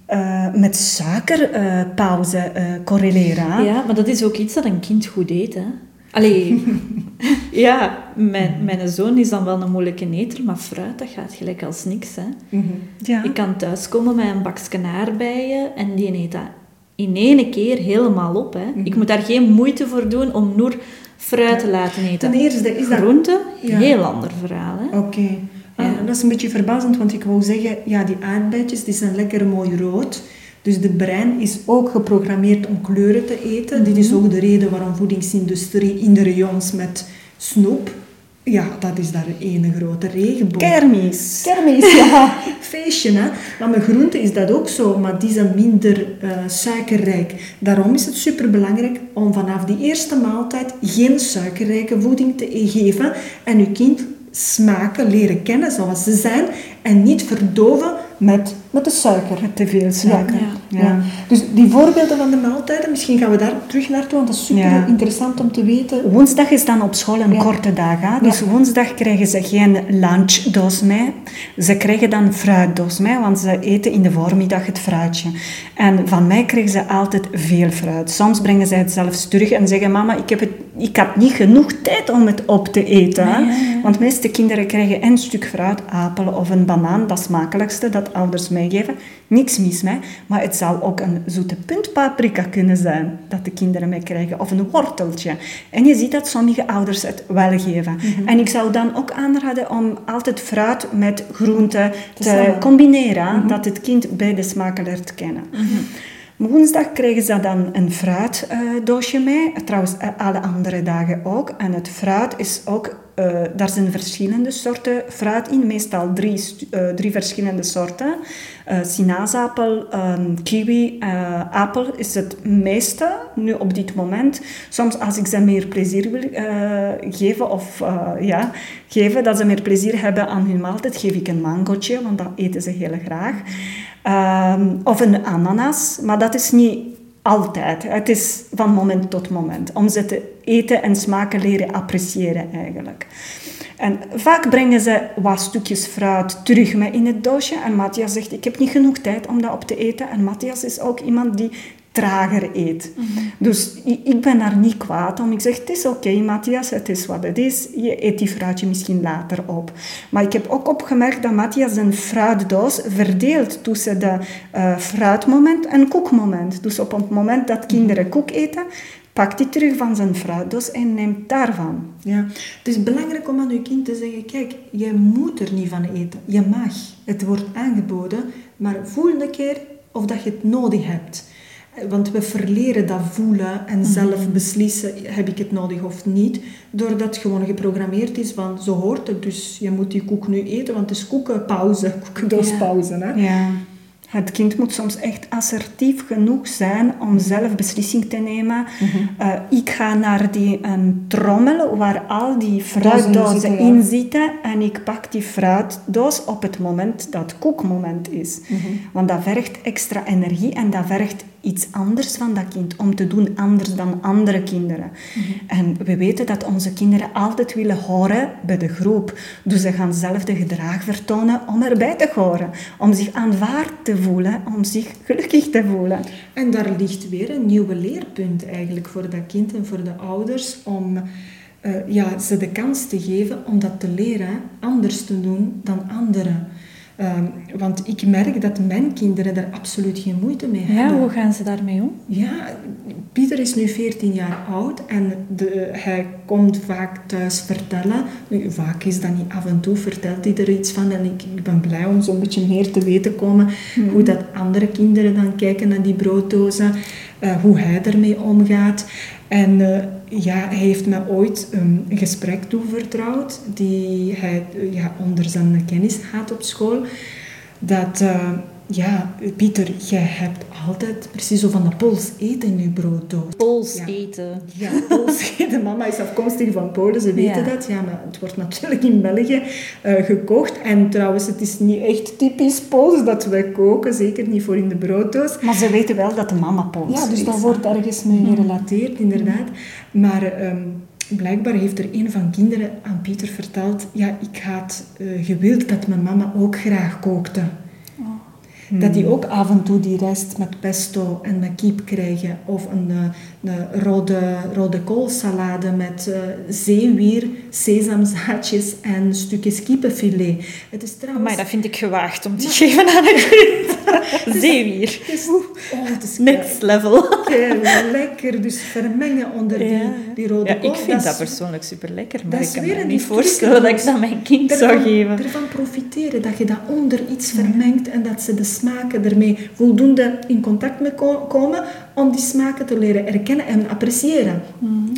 eh, met suikerpauze eh correleren. Ja, maar dat is ook iets dat een kind goed eet, hè. Allee, [laughs] ja, mijn, mijn zoon is dan wel een moeilijke eter, maar fruit, dat gaat gelijk als niks, hè. Mhm. Ja. Ik kan thuiskomen met een bakje aardbeien en die eet dat in één keer helemaal op, hè. Ik moet daar geen moeite voor doen om Noor fruit te laten eten. Ten eerste is dat... Groente, Ja. heel ander verhaal, hè. Oké. Ah, Ja. Dat is een beetje verbazend, want ik wou zeggen, ja, die aardbeidjes die zijn lekker mooi rood. Dus de brein is ook geprogrammeerd om kleuren te eten. Dit is ook de reden waarom voedingsindustrie in de rayons met snoep Ja, dat is daar een grote regenboog. Kermis. Kermis, ja. [laughs] Feestje, hè. Maar met groenten is dat ook zo, maar die zijn minder uh, suikerrijk. Daarom is het superbelangrijk om vanaf die eerste maaltijd geen suikerrijke voeding te geven en je kind smaken leren kennen zoals ze zijn en niet verdoven met, met de suiker. Met te veel suiker. Ja, ja. Dus die voorbeelden van de maaltijden, misschien gaan we daar terug naartoe, want dat is super interessant om te weten. Woensdag is dan op school een korte dag. Hè? Dus woensdag krijgen ze geen lunchdoos mee. Ze krijgen dan fruitdoos mee, want ze eten in de voormiddag het fruitje. En van mij krijgen ze altijd veel fruit. Soms brengen ze het zelfs terug en zeggen, mama, ik heb, het, ik heb niet genoeg tijd om het op te eten. Want de meeste kinderen krijgen een stuk fruit, apel of een banaan, dat smakelijkste, dat ouders meegeven. Niks mis mee, maar het zou ook een zoete puntpaprika kunnen zijn dat de kinderen mee krijgen, of een worteltje. En je ziet dat sommige ouders het wel geven. Mhm. En ik zou dan ook aanraden om altijd fruit met groente te combineren, Mhm. dat het kind beide smaken leert kennen. Woensdag krijgen ze dan een fruitdoosje mee. Trouwens, eh, alle andere dagen ook. En het fruit is ook... eh, daar zijn verschillende soorten fruit in. Meestal drie, eh, drie verschillende soorten. Eh sinaasappel, ehm, kiwi, appel is het meeste nu op dit moment. Soms als ik ze meer plezier wil geven, of ja, geven, dat ze meer plezier hebben aan hun maaltijd, geef ik een mangootje, want dat eten ze heel graag. Ehm, of een ananas, maar dat is niet altijd. Het is van moment tot moment. Om ze te eten en smaken leren appreciëren eigenlijk. En vaak brengen ze wat stukjes fruit terug mee in het doosje. En Matthias zegt, ik heb niet genoeg tijd om dat op te eten. En Matthias is ook iemand die trager eet. Dus ik, ben daar niet kwaad om. Ik zeg, het is oké Matthias, het is wat het is. Je eet die fruitje misschien later op. Maar ik heb ook opgemerkt dat Matthias een fruitdoos verdeelt tussen de eh, fruitmoment en koekmoment. Dus op het moment dat kinderen koek eten, pakt hij terug van zijn fruitdoos en neemt daarvan. Ja. Het is belangrijk om aan je kind te zeggen, kijk, jij moet er niet van eten. Je mag. Het wordt aangeboden, maar voel een keer of dat je het nodig hebt. Want we verleren dat voelen en zelf beslissen, heb ik het nodig of niet, doordat het gewoon geprogrammeerd is van, zo hoort het, dus je moet die koek nu eten, want het is koekenpauze, [laughs] koekendoospauze. Hè? Ja. Het kind moet soms echt assertief genoeg zijn om zelf beslissing te nemen. Eh, ik ga naar die een trommel waar al die fruitdozen ja. in zitten en ik pak die fruitdoos op het moment dat koekmoment is. Want dat vergt extra energie en dat vergt iets anders van dat kind om te doen anders dan andere kinderen. En we weten dat onze kinderen altijd willen horen bij de groep. Dus ze gaan zelf de gedrag vertonen om erbij te horen, om zich aanvaard te voelen, om zich gelukkig te voelen. En daar ligt weer een nieuwe leerpunt eigenlijk voor dat kind en voor de ouders om eh, ja, ze de kans te geven om dat te leren anders te doen dan anderen. Ehm, want ik merk dat mijn kinderen daar absoluut geen moeite mee Ja, hebben. hoe gaan ze daarmee om? Ja, Pieter is nu 14 jaar oud en de, hij komt vaak thuis vertellen. Nu, vaak is dat niet af en toe, vertelt hij er iets van. En ik, ik ben blij om zo'n beetje meer te weten komen hoe dat andere kinderen dan kijken naar die brooddozen, eh, hoe hij ermee omgaat. En eh, ja, hij heeft me ooit een gesprek toevertrouwd die hij eh, ja, onder zijn kennis had op school. Dat, eh, ja, Pieter, jij hebt altijd precies zo van de pols eten in je brooddoos. Pols Ja. eten. Ja, Pools [laughs] eten. Mama is afkomstig van Polen, ze weten Ja. dat. Ja, maar het wordt natuurlijk in België eh, gekocht. En trouwens, het is niet echt typisch Pools dat wij koken, zeker niet voor in de brooddoos. Maar ze weten wel dat de mama Pools Ja, dus is. dat wordt ergens mee gerelateerd, inderdaad. Maar ehm, blijkbaar heeft er een van kinderen aan Pieter verteld... Ja, ik had eh, gewild dat mijn mama ook graag kookte. Dat die ook af en toe die rijst met pesto en met kiep krijgen. Of een, eh, een rode, rode koolsalade met eh, zeewier, sesamzaadjes en stukjes kippenfilet. Het is trouwens... Maar dat vind ik gewaagd om te geven aan een kind. [laughs] Zeewier. Het is, oh, het is Next level. kei lekker. Dus vermengen onder die, Ja. die rode Ja, kool. ik vind dat persoonlijk super lekker, maar ik kan me niet voorstellen dat ik dat mijn kind zou geven. Ervan profiteren, dat je dat onder iets vermengt en dat ze de smaken ermee voldoende in contact mee ko- komen, om die smaken te leren erkennen en appreciëren.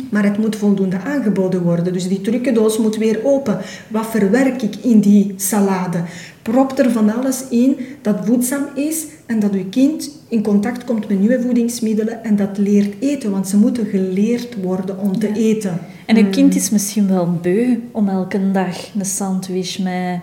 Maar het moet voldoende aangeboden worden. Dus die trucendoos moet weer open. Wat verwerk ik in die salade? Prop er van alles in dat voedzaam is en dat uw kind in contact komt met nieuwe voedingsmiddelen en dat leert eten. Want ze moeten geleerd worden om te eten. En een kind is misschien wel beu om elke dag een sandwich met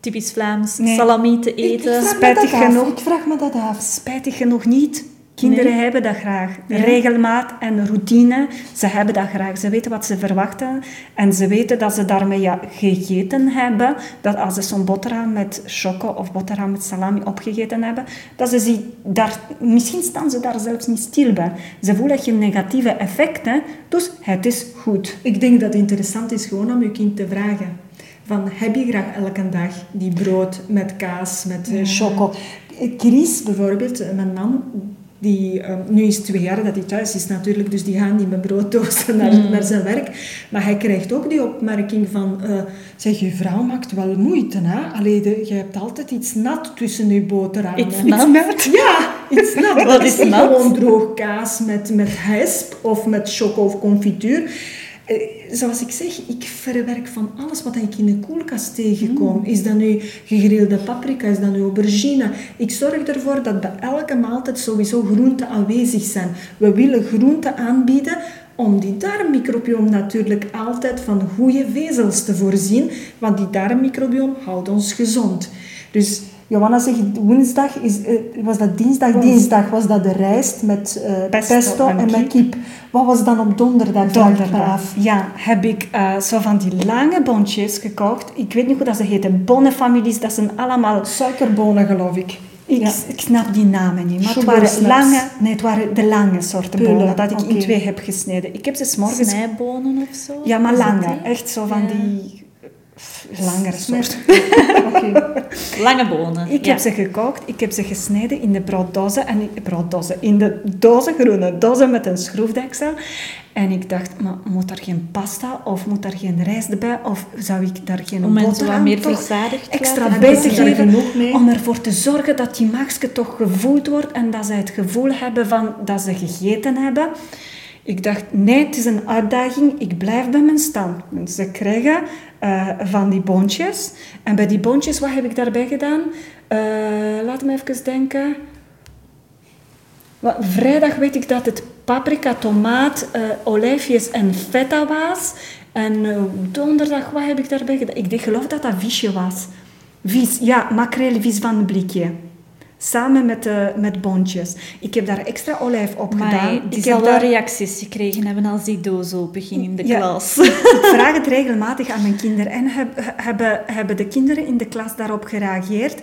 typisch Vlaams Nee. salami te Ik, ik eten. vraag me Spijtig genoeg. Ik vraag me dat af. Spijtig genoeg niet. Kinderen Nee. hebben dat graag. Ja. Regelmaat en routine, ze hebben dat graag. Ze weten wat ze verwachten en ze weten dat ze daarmee ja, gegeten hebben. Dat als ze zo'n boterham met choco of boterham met salami opgegeten hebben, dat ze zich daar, misschien staan ze daar zelfs niet stil bij. Ze voelen geen negatieve effecten, dus het is goed. Ik denk dat het interessant is gewoon om je kind te vragen. Van, heb je graag elke dag die brood met kaas, met eh, choco? Chris bijvoorbeeld, eh, mijn man, die, eh, nu is het twee jaar dat hij thuis is natuurlijk, dus die gaat niet met brooddozen naar, naar zijn werk. Maar hij krijgt ook die opmerking van, eh, zeg, je vrouw maakt wel moeite, hè? Allee, de, je hebt altijd iets nat tussen je boterhammen. Iets nat? Ja, iets nat. Wat Dat is is nat? gewoon droog kaas met, met hesp of met choco of confituur. Eh, Zoals ik zeg, ik verwerk van alles wat ik in de koelkast tegenkom. Is dat nu gegrilde paprika, is dat nu aubergine? Ik zorg ervoor dat bij elke maaltijd sowieso groenten aanwezig zijn. We willen groenten aanbieden om die darmmicrobioom natuurlijk altijd van goede vezels te voorzien. Want die darmmicrobioom houdt ons gezond. Dus Johanna zegt woensdag, is, eh, was dat dinsdag? Dinsdag was dat de rijst met eh, Pesto pesto, en en met kip. Wat was dan op donderdag? Donderdag. Ja, heb ik eh, zo van die lange boontjes gekocht. Ik weet niet hoe dat ze heten. Bonnenfamilies, dat zijn allemaal... Suikerbonen, geloof ik. Ik, Ja. ik snap die namen niet, maar het waren lange... Nee, het waren de lange soorten Pullen, bonen dat ik in twee heb gesneden. Ik heb ze 's morgens... Snijbonen of zo? Ja, maar lange. Echt zo van Ja. die... Langere soort. [laughs] Oké. Lange bonen. Ik ja. heb ze gekookt, ik heb ze gesneden in de brooddozen, en brooddozen, in de dozen, groene dozen met een schroefdeksel. En ik dacht, maar moet er geen pasta of moet er geen rijst bij? Of zou ik daar geen Om mensen boterham wat meer toch verzadigd te extra bij te er geven? Om ervoor te zorgen dat die maagje toch gevoeld wordt en dat ze het gevoel hebben van dat ze gegeten hebben. Ik dacht, nee, het is een uitdaging. Ik blijf bij mijn stand. Ze krijgen eh, van die boontjes. En bij die boontjes, wat heb ik daarbij gedaan? Eh, laat me even denken. Vrijdag weet ik dat het paprika, tomaat, eh, olijfjes en feta was. En donderdag, wat heb ik daarbij gedaan? Ik geloof dat dat visje was. Vis, ja, makreelvis van een blikje. Samen met, eh, met boontjes. Ik heb daar extra olijf op Maar gedaan. die ik zal heb wel daar... reacties gekregen hebben als die doos open ging in de Ja. klas. [laughs] Ik vraag het regelmatig aan mijn kinderen en heb- hebben, hebben de kinderen in de klas daarop gereageerd.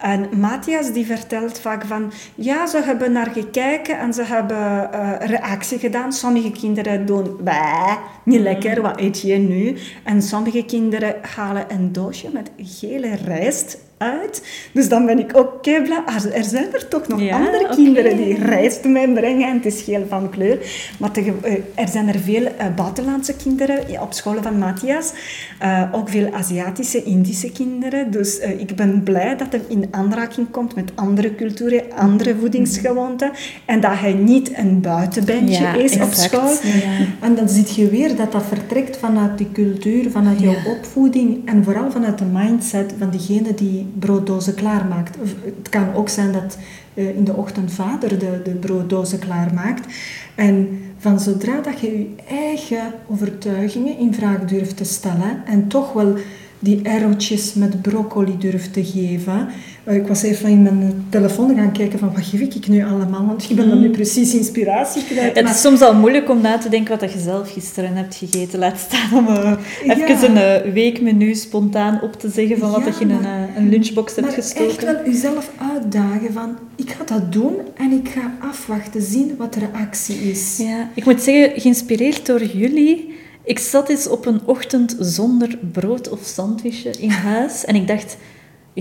En Matthias die vertelt vaak van, ja, ze hebben naar gekeken en ze hebben eh, reactie gedaan. Sommige kinderen doen, "Bah, niet lekker, wat eet je nu? En sommige kinderen halen een doosje met gele rijst uit. Dus dan ben ik ook blij. Ah, er zijn er toch nog Ja, andere kinderen die rijst meebrengen en het is geel van kleur. Maar eh, er zijn er veel eh, buitenlandse kinderen op scholen van Matthias. Eh, ook veel Aziatische, Indische kinderen. Dus ik ben blij dat hij in aanraking komt met andere culturen, andere voedingsgewoonten. En dat hij niet een buitenbeentje Ja, is op school. Ja. En dan zie je weer dat dat vertrekt vanuit die cultuur, vanuit jouw opvoeding en vooral vanuit de mindset van diegene die brooddozen klaarmaakt. Het kan ook zijn dat eh, in de ochtend vader de, de brooddozen klaarmaakt. En van zodra dat je je eigen overtuigingen in vraag durft te stellen en toch wel die arrowtjes met broccoli durft te geven. Eh, Ik was even in mijn telefoon gaan kijken van wat geef ik nu allemaal, want ik ben dan nu precies inspiratie kwijt. Het maar- is soms al moeilijk om na te denken wat je zelf gisteren hebt gegeten. Laat staan om eh, even Ja. een eh, weekmenu spontaan op te zeggen van wat Ja, je in een, maar- een lunchbox hebt maar gestoken. echt wel jezelf uitdagen van, ik ga dat doen en ik ga afwachten, zien wat de reactie is. Ja, ik moet zeggen, geïnspireerd door jullie. Ik zat eens op een ochtend zonder brood of sandwichje in huis en ik dacht,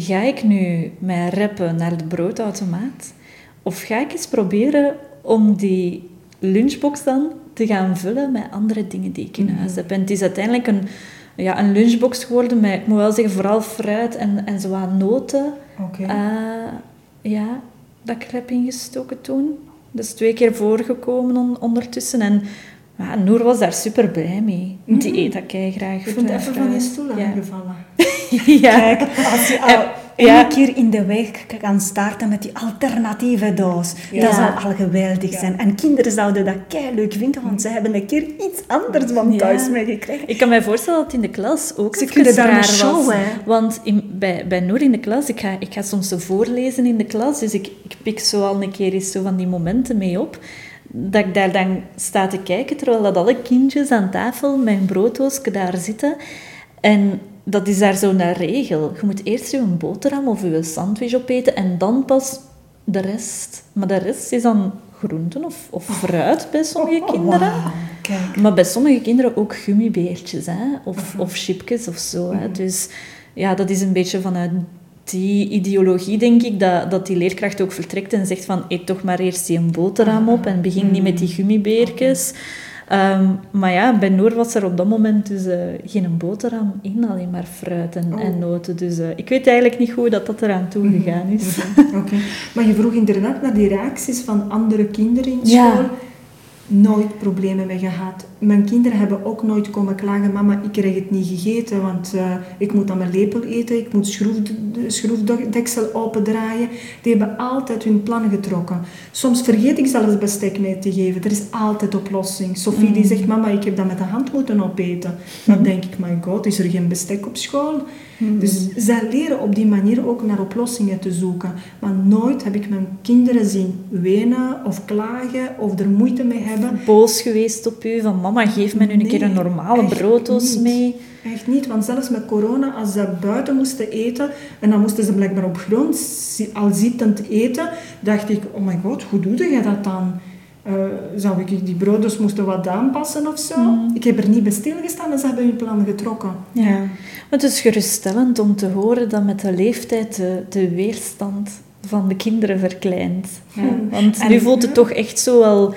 ga ik nu mij reppen naar de broodautomaat? Of ga ik eens proberen om die lunchbox dan te gaan vullen met andere dingen die ik in huis heb? En het is uiteindelijk een, ja, een lunchbox geworden met, ik moet wel zeggen, vooral fruit en, en zo noten. Oké. Eh, ja, dat ik er heb ingestoken toen. Dat is twee keer voorgekomen on- ondertussen. En ja, Noor was daar super blij mee. Die eet dat kei graag. Je bent even van je stoel Ja. aangevallen. [laughs] ja. Kijk, als je al ja. één keer in de week kan starten met die alternatieve doos, dat zou al geweldig zijn. En kinderen zouden dat kei leuk vinden, want ze hebben een keer iets anders van Ja. thuis meegekregen. Ik kan me voorstellen dat het in de klas ook Ze kunnen daar een was. show, hè. Want in, bij, bij Noor in de klas, ik ga, ik ga soms zo voorlezen in de klas, dus ik, ik pik zo al een keer eens zo van die momenten mee op. Dat ik daar dan sta te kijken, terwijl dat alle kindjes aan tafel met een brooddoosje daar zitten. En dat is daar zo'n regel. Je moet eerst je boterham of je sandwich opeten en dan pas de rest. Maar de rest is dan groenten of, of fruit bij sommige kinderen. Wauw, kijk. Maar bij sommige kinderen ook gummibeertjes hè? Of, of chipjes of zo. Hè? Dus ja, dat is een beetje vanuit die ideologie, denk ik, dat, dat die leerkracht ook vertrekt en zegt van eet toch maar eerst die een boterham op en begin niet met die gummibeertjes. Ehm, maar ja, bij Noor was er op dat moment dus eh, geen boterham in, alleen maar fruit en, en noten. Dus eh, ik weet eigenlijk niet hoe dat, dat eraan toe gegaan is. Oké. Maar je vroeg inderdaad naar die reacties van andere kinderen in Ja. Nooit problemen mee gehad. Mijn kinderen hebben ook nooit komen klagen, mama, ik krijg het niet gegeten, want eh, ik moet aan mijn lepel eten, ik moet schroef, de schroefdeksel opendraaien. Die hebben altijd hun plan getrokken. Soms vergeet ik zelfs bestek mee te geven. Er is altijd oplossing. Sophie die zegt, mama, ik heb dat met de hand moeten opeten. Dan denk ik, my god, is er geen bestek op school? Dus zij leren op die manier ook naar oplossingen te zoeken. Maar nooit heb ik mijn kinderen zien wenen of klagen of er moeite mee hebben. Boos geweest op u, van mama, geef me nu een keer een normale brooddoos mee. Echt niet, want zelfs met corona, als ze buiten moesten eten en dan moesten ze blijkbaar op grond al zittend eten, dacht ik, oh my god, hoe doe je dat dan? Eh, zou ik die broodjes moesten wat aanpassen of zo? Mm. Ik heb er niet bij stilgestaan en ze hebben hun plan getrokken. Ja. Maar het is geruststellend om te horen dat met de leeftijd de, de weerstand van de kinderen verkleint. Want En- nu voelt het toch echt zo wel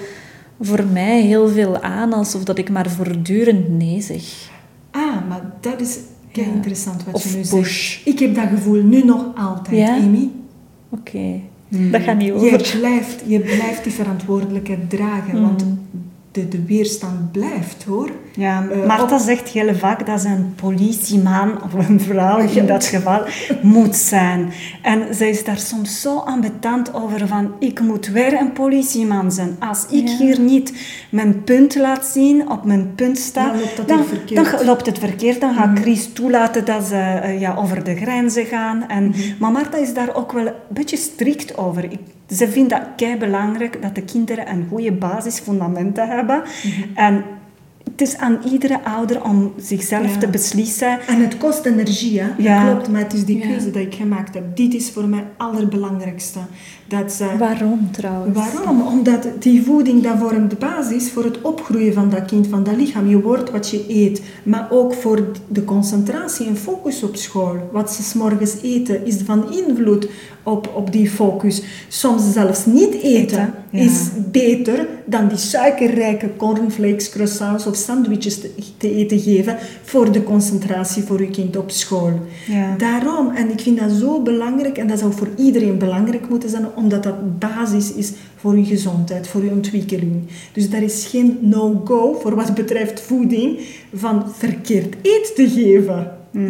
voor mij heel veel aan alsof dat ik maar voortdurend nee zeg. Ah, maar dat is kei Ja. interessant wat Of je nu push. zegt. Ik heb dat gevoel nu nog altijd, Ja? Amy. Oké, dat gaat niet over. Je blijft, je blijft die verantwoordelijkheid dragen, Mm. want de, de weerstand blijft, hoor. Ja, Marta op- zegt heel vaak dat ze een politieman [laughs] of een vrouw in dat geval moet zijn. En zij is daar soms zo ambetant over van ik moet weer een politieman zijn. Als ik Ja. hier niet mijn punt laat zien, op mijn punt sta, Dan loopt dat dan, hier verkeerd. dan loopt het verkeerd. Dan gaat Chris toelaten dat ze eh, ja, over de grenzen gaan. En, Maar Marta is daar ook wel een beetje strikt over. Ik, ze vindt dat kei belangrijk dat de kinderen een goede basisfundamenten hebben. En het is aan iedere ouder om zichzelf Ja. te beslissen. En het kost energie, hè? Ja. Dat klopt, maar het is die Ja. keuze die ik gemaakt heb. Dit is voor mij het allerbelangrijkste. Dat ze... Waarom trouwens? Waarom? Omdat die voeding dat vormt de basis voor het opgroeien van dat kind, van dat lichaam. Je wordt wat je eet. Maar ook voor de concentratie en focus op school. Wat ze 's morgens eten is van invloed op, op die focus. Soms zelfs niet eten Eten, ja. is beter dan die suikerrijke cornflakes, croissants of sandwiches te, te eten geven voor de concentratie voor je kind op school. Ja. Daarom, en ik vind dat zo belangrijk, en dat zou voor iedereen belangrijk moeten zijn, omdat dat basis is voor je gezondheid, voor je ontwikkeling. Dus daar is geen no-go voor wat betreft voeding van verkeerd eet te geven. Ja.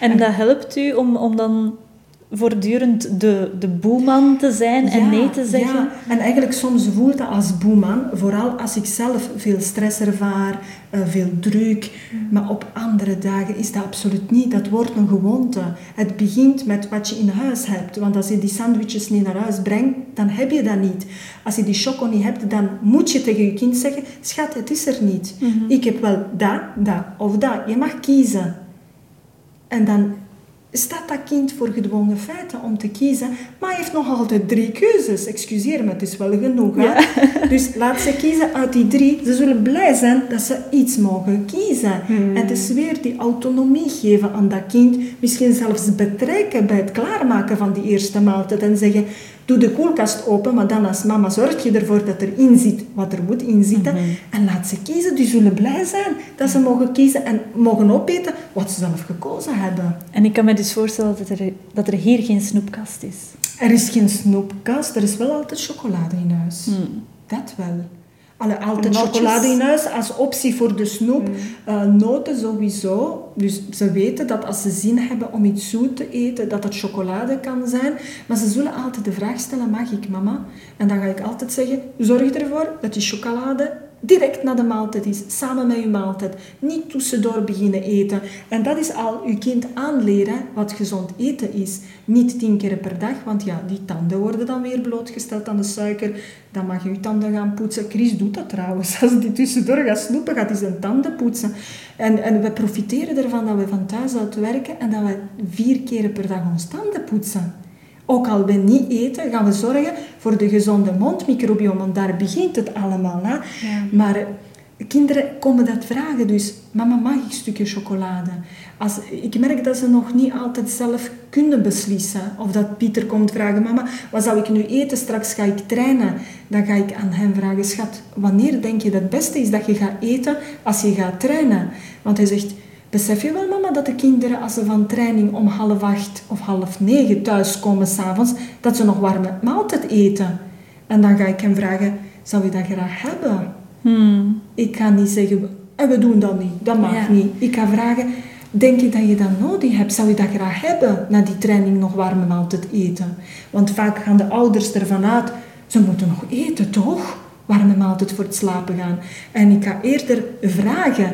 En dat helpt u om, om dan voortdurend de, de boeman te zijn en nee te zeggen? Ja. En eigenlijk soms voelt dat als boeman, vooral als ik zelf veel stress ervaar, eh, veel druk. Maar op andere dagen is dat absoluut niet. Dat wordt een gewoonte. Het begint met wat je in huis hebt. Want als je die sandwiches niet naar huis brengt, dan heb je dat niet. Als je die choco niet hebt, dan moet je tegen je kind zeggen, schat, het is er niet. Ik heb wel dat, dat of dat. Je mag kiezen. En dan staat dat kind voor gedwongen feiten om te kiezen, maar hij heeft nog altijd drie keuzes. Excuseer me, het is wel genoeg. Hè? [laughs] Dus laat ze kiezen uit die drie. Ze zullen blij zijn dat ze iets mogen kiezen. En het is weer die autonomie geven aan dat kind. Misschien zelfs betrekken bij het klaarmaken van die eerste maaltijd en zeggen... Doe de koelkast open, maar dan als mama zorg je ervoor dat erin zit wat er moet in zitten. En laat ze kiezen. Die zullen blij zijn dat ze mogen kiezen en mogen opeten wat ze zelf gekozen hebben. En ik kan me dus voorstellen dat er, dat er hier geen snoepkast is. Er is geen snoepkast, er is wel altijd chocolade in huis. Hmm. Dat wel. Alle, altijd Notjes. chocolade in huis als optie voor de snoep. Eh, noten sowieso. Dus ze weten dat als ze zin hebben om iets zoet te eten, dat het chocolade kan zijn. Maar ze zullen altijd de vraag stellen, mag ik mama? En dan ga ik altijd zeggen, zorg ervoor dat die chocolade direct na de maaltijd is. Samen met je maaltijd. Niet tussendoor beginnen eten. En dat is al je kind aanleren wat gezond eten is. Niet tien keer per dag, want ja, die tanden worden dan weer blootgesteld aan de suiker. Dan mag je je tanden gaan poetsen. Chris doet dat trouwens. [laughs] Als die tussendoor gaat snoepen, gaat hij zijn tanden poetsen. En, en we profiteren ervan dat we van thuis uit werken en dat we vier keer per dag ons tanden poetsen. Ook al we niet eten, gaan we zorgen voor de gezonde mondmicrobiome. Want daar begint het allemaal. Hè? Maar eh, kinderen komen dat vragen. Dus, mama, mag ik stukje chocolade? Als, ik merk dat ze nog niet altijd zelf kunnen beslissen. Of dat Pieter komt vragen, mama, wat zou ik nu eten? Straks ga ik trainen. Dan ga ik aan hem vragen, schat, wanneer denk je dat het beste is dat je gaat eten als je gaat trainen? Want hij zegt, besef je wel, mama, dat de kinderen als ze van training om half acht of half negen thuiskomen s'avonds, dat ze nog warme maaltijd eten? En dan ga ik hem vragen, zou je dat graag hebben? Hmm. Ik ga niet zeggen, en we doen dat niet, dat mag Ja. niet. Ik ga vragen, denk je dat je dat nodig hebt? Zou je dat graag hebben, na die training nog warme maaltijd eten? Want vaak gaan de ouders ervan uit, ze moeten nog eten, toch? Warme maaltijd voor het slapen gaan. En ik ga eerder vragen,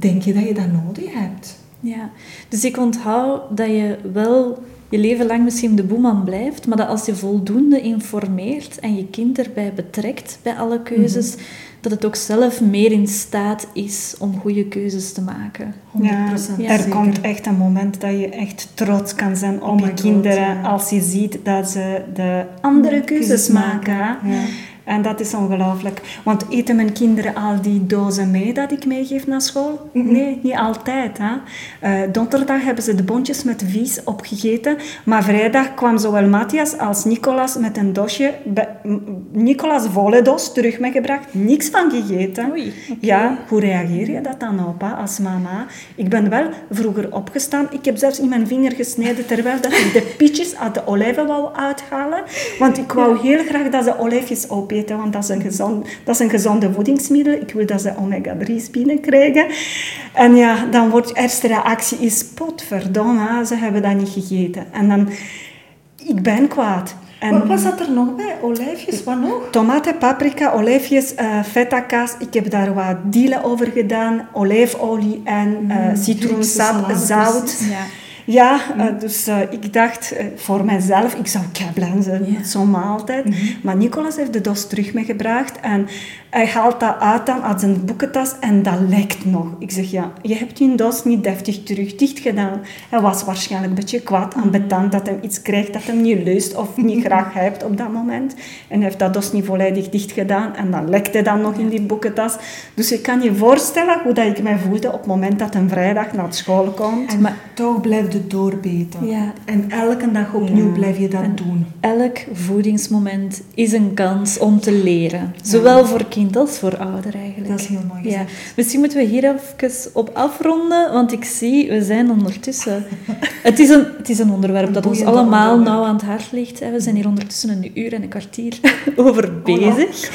denk je dat je dat nodig hebt? Ja, dus ik onthoud dat je wel je leven lang misschien de boeman blijft, maar dat als je voldoende informeert en je kind erbij betrekt bij alle keuzes, Mhm. dat het ook zelf meer in staat is om goede keuzes te maken. 100% Ja, er zeker. komt echt een moment dat je echt trots kan zijn op Oh je my God, kinderen ja. als je ziet dat ze de andere keuzes Keuzes maken. maken, ja. En dat is ongelooflijk. Want eten mijn kinderen al die dozen mee dat ik meegeef naar school? Nee, niet altijd. Hè. Eh, donderdag hebben ze de bondjes met vies opgegeten. Maar vrijdag kwam zowel Matthias als Nicolas met een dosje. Nicolas volle dos terug meegebracht. Niks van gegeten. Oei, Ja, hoe reageer je dat dan op hè, als mama? Ik ben wel vroeger opgestaan. Ik heb zelfs in mijn vinger gesneden terwijl dat ik de pietjes uit de olijven wou uithalen. Want ik wou heel graag dat ze olijfjes want dat is een, gezond, dat is een gezonde voedingsmiddel. Ik wil dat ze omega-3's binnenkrijgen. En ja, dan wordt de eerste reactie is, potverdomme, ze hebben dat niet gegeten. En dan, ik ben kwaad. En Wat was dat er nog bij? Olijfjes, wat nog? Tomaten, paprika, olijfjes, eh feta kaas. Ik heb daar wat dielen over gedaan. Olijfolie en eh, citroensap, zout. Ja. Ja, eh, dus eh, ik dacht eh, voor mezelf, ik zou blij zijn Ja. met zo'n maaltijd. Maar Nicolas heeft de dos terug meegebracht en hij haalt dat uit dan uit zijn boekentas en dat lekt nog. Ik zeg, ja, je hebt je dos niet deftig terug dicht gedaan. Hij was waarschijnlijk een beetje kwaad aan betand dat hij iets krijgt dat hem niet leust of niet [laughs] graag heeft op dat moment. En hij heeft dat dos niet volledig dicht gedaan en dan lekte dan nog in die boekentas. Dus je kan je voorstellen hoe dat ik mij voelde op het moment dat een vrijdag naar school komt. En maar toch blijf doorbeten. Ja. En elke dag opnieuw Ja. blijf je dat doen. Elk voedingsmoment is een kans om te leren. Zowel voor kind als voor ouder eigenlijk. Dat is heel mooi Ja. Misschien moeten we hier even op afronden, want ik zie, we zijn ondertussen... [laughs] het, is een, het is een onderwerp dat ons allemaal onderwerp. nauw aan het hart ligt. We zijn hier ondertussen een uur en een kwartier [laughs] over bezig.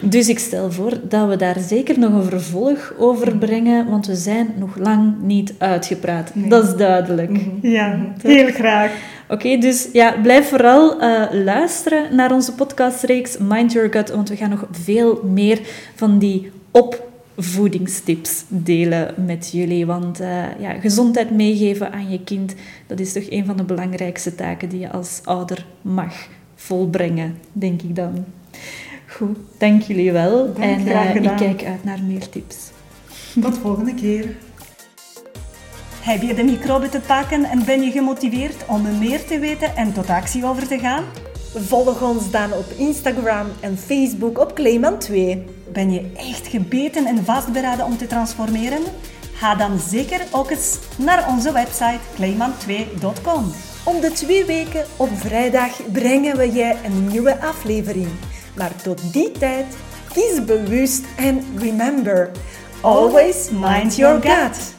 Dus ik stel voor dat we daar zeker nog een vervolg over brengen, want we zijn nog lang niet uitgepraat. Dat is duidelijk. [laughs] Ja, heel graag. Oké, dus ja, blijf vooral eh, luisteren naar onze podcastreeks Mind Your Gut, want we gaan nog veel meer van die opvoedingstips delen met jullie. Want eh, ja, gezondheid meegeven aan je kind, dat is toch een van de belangrijkste taken die je als ouder mag volbrengen, denk ik dan. Goed, dank jullie wel. Dank, en eh, ik kijk uit naar meer tips. Tot volgende keer. Heb je de microbe te pakken en ben je gemotiveerd om er meer te weten en tot actie over te gaan? Volg ons dan op Instagram en Facebook op Clayman 2. Ben je echt gebeten en vastberaden om te transformeren? Ga dan zeker ook eens naar onze website clayman2.com. Om de twee weken op vrijdag brengen we je een nieuwe aflevering. Maar tot die tijd, kies bewust en remember, always mind your gut.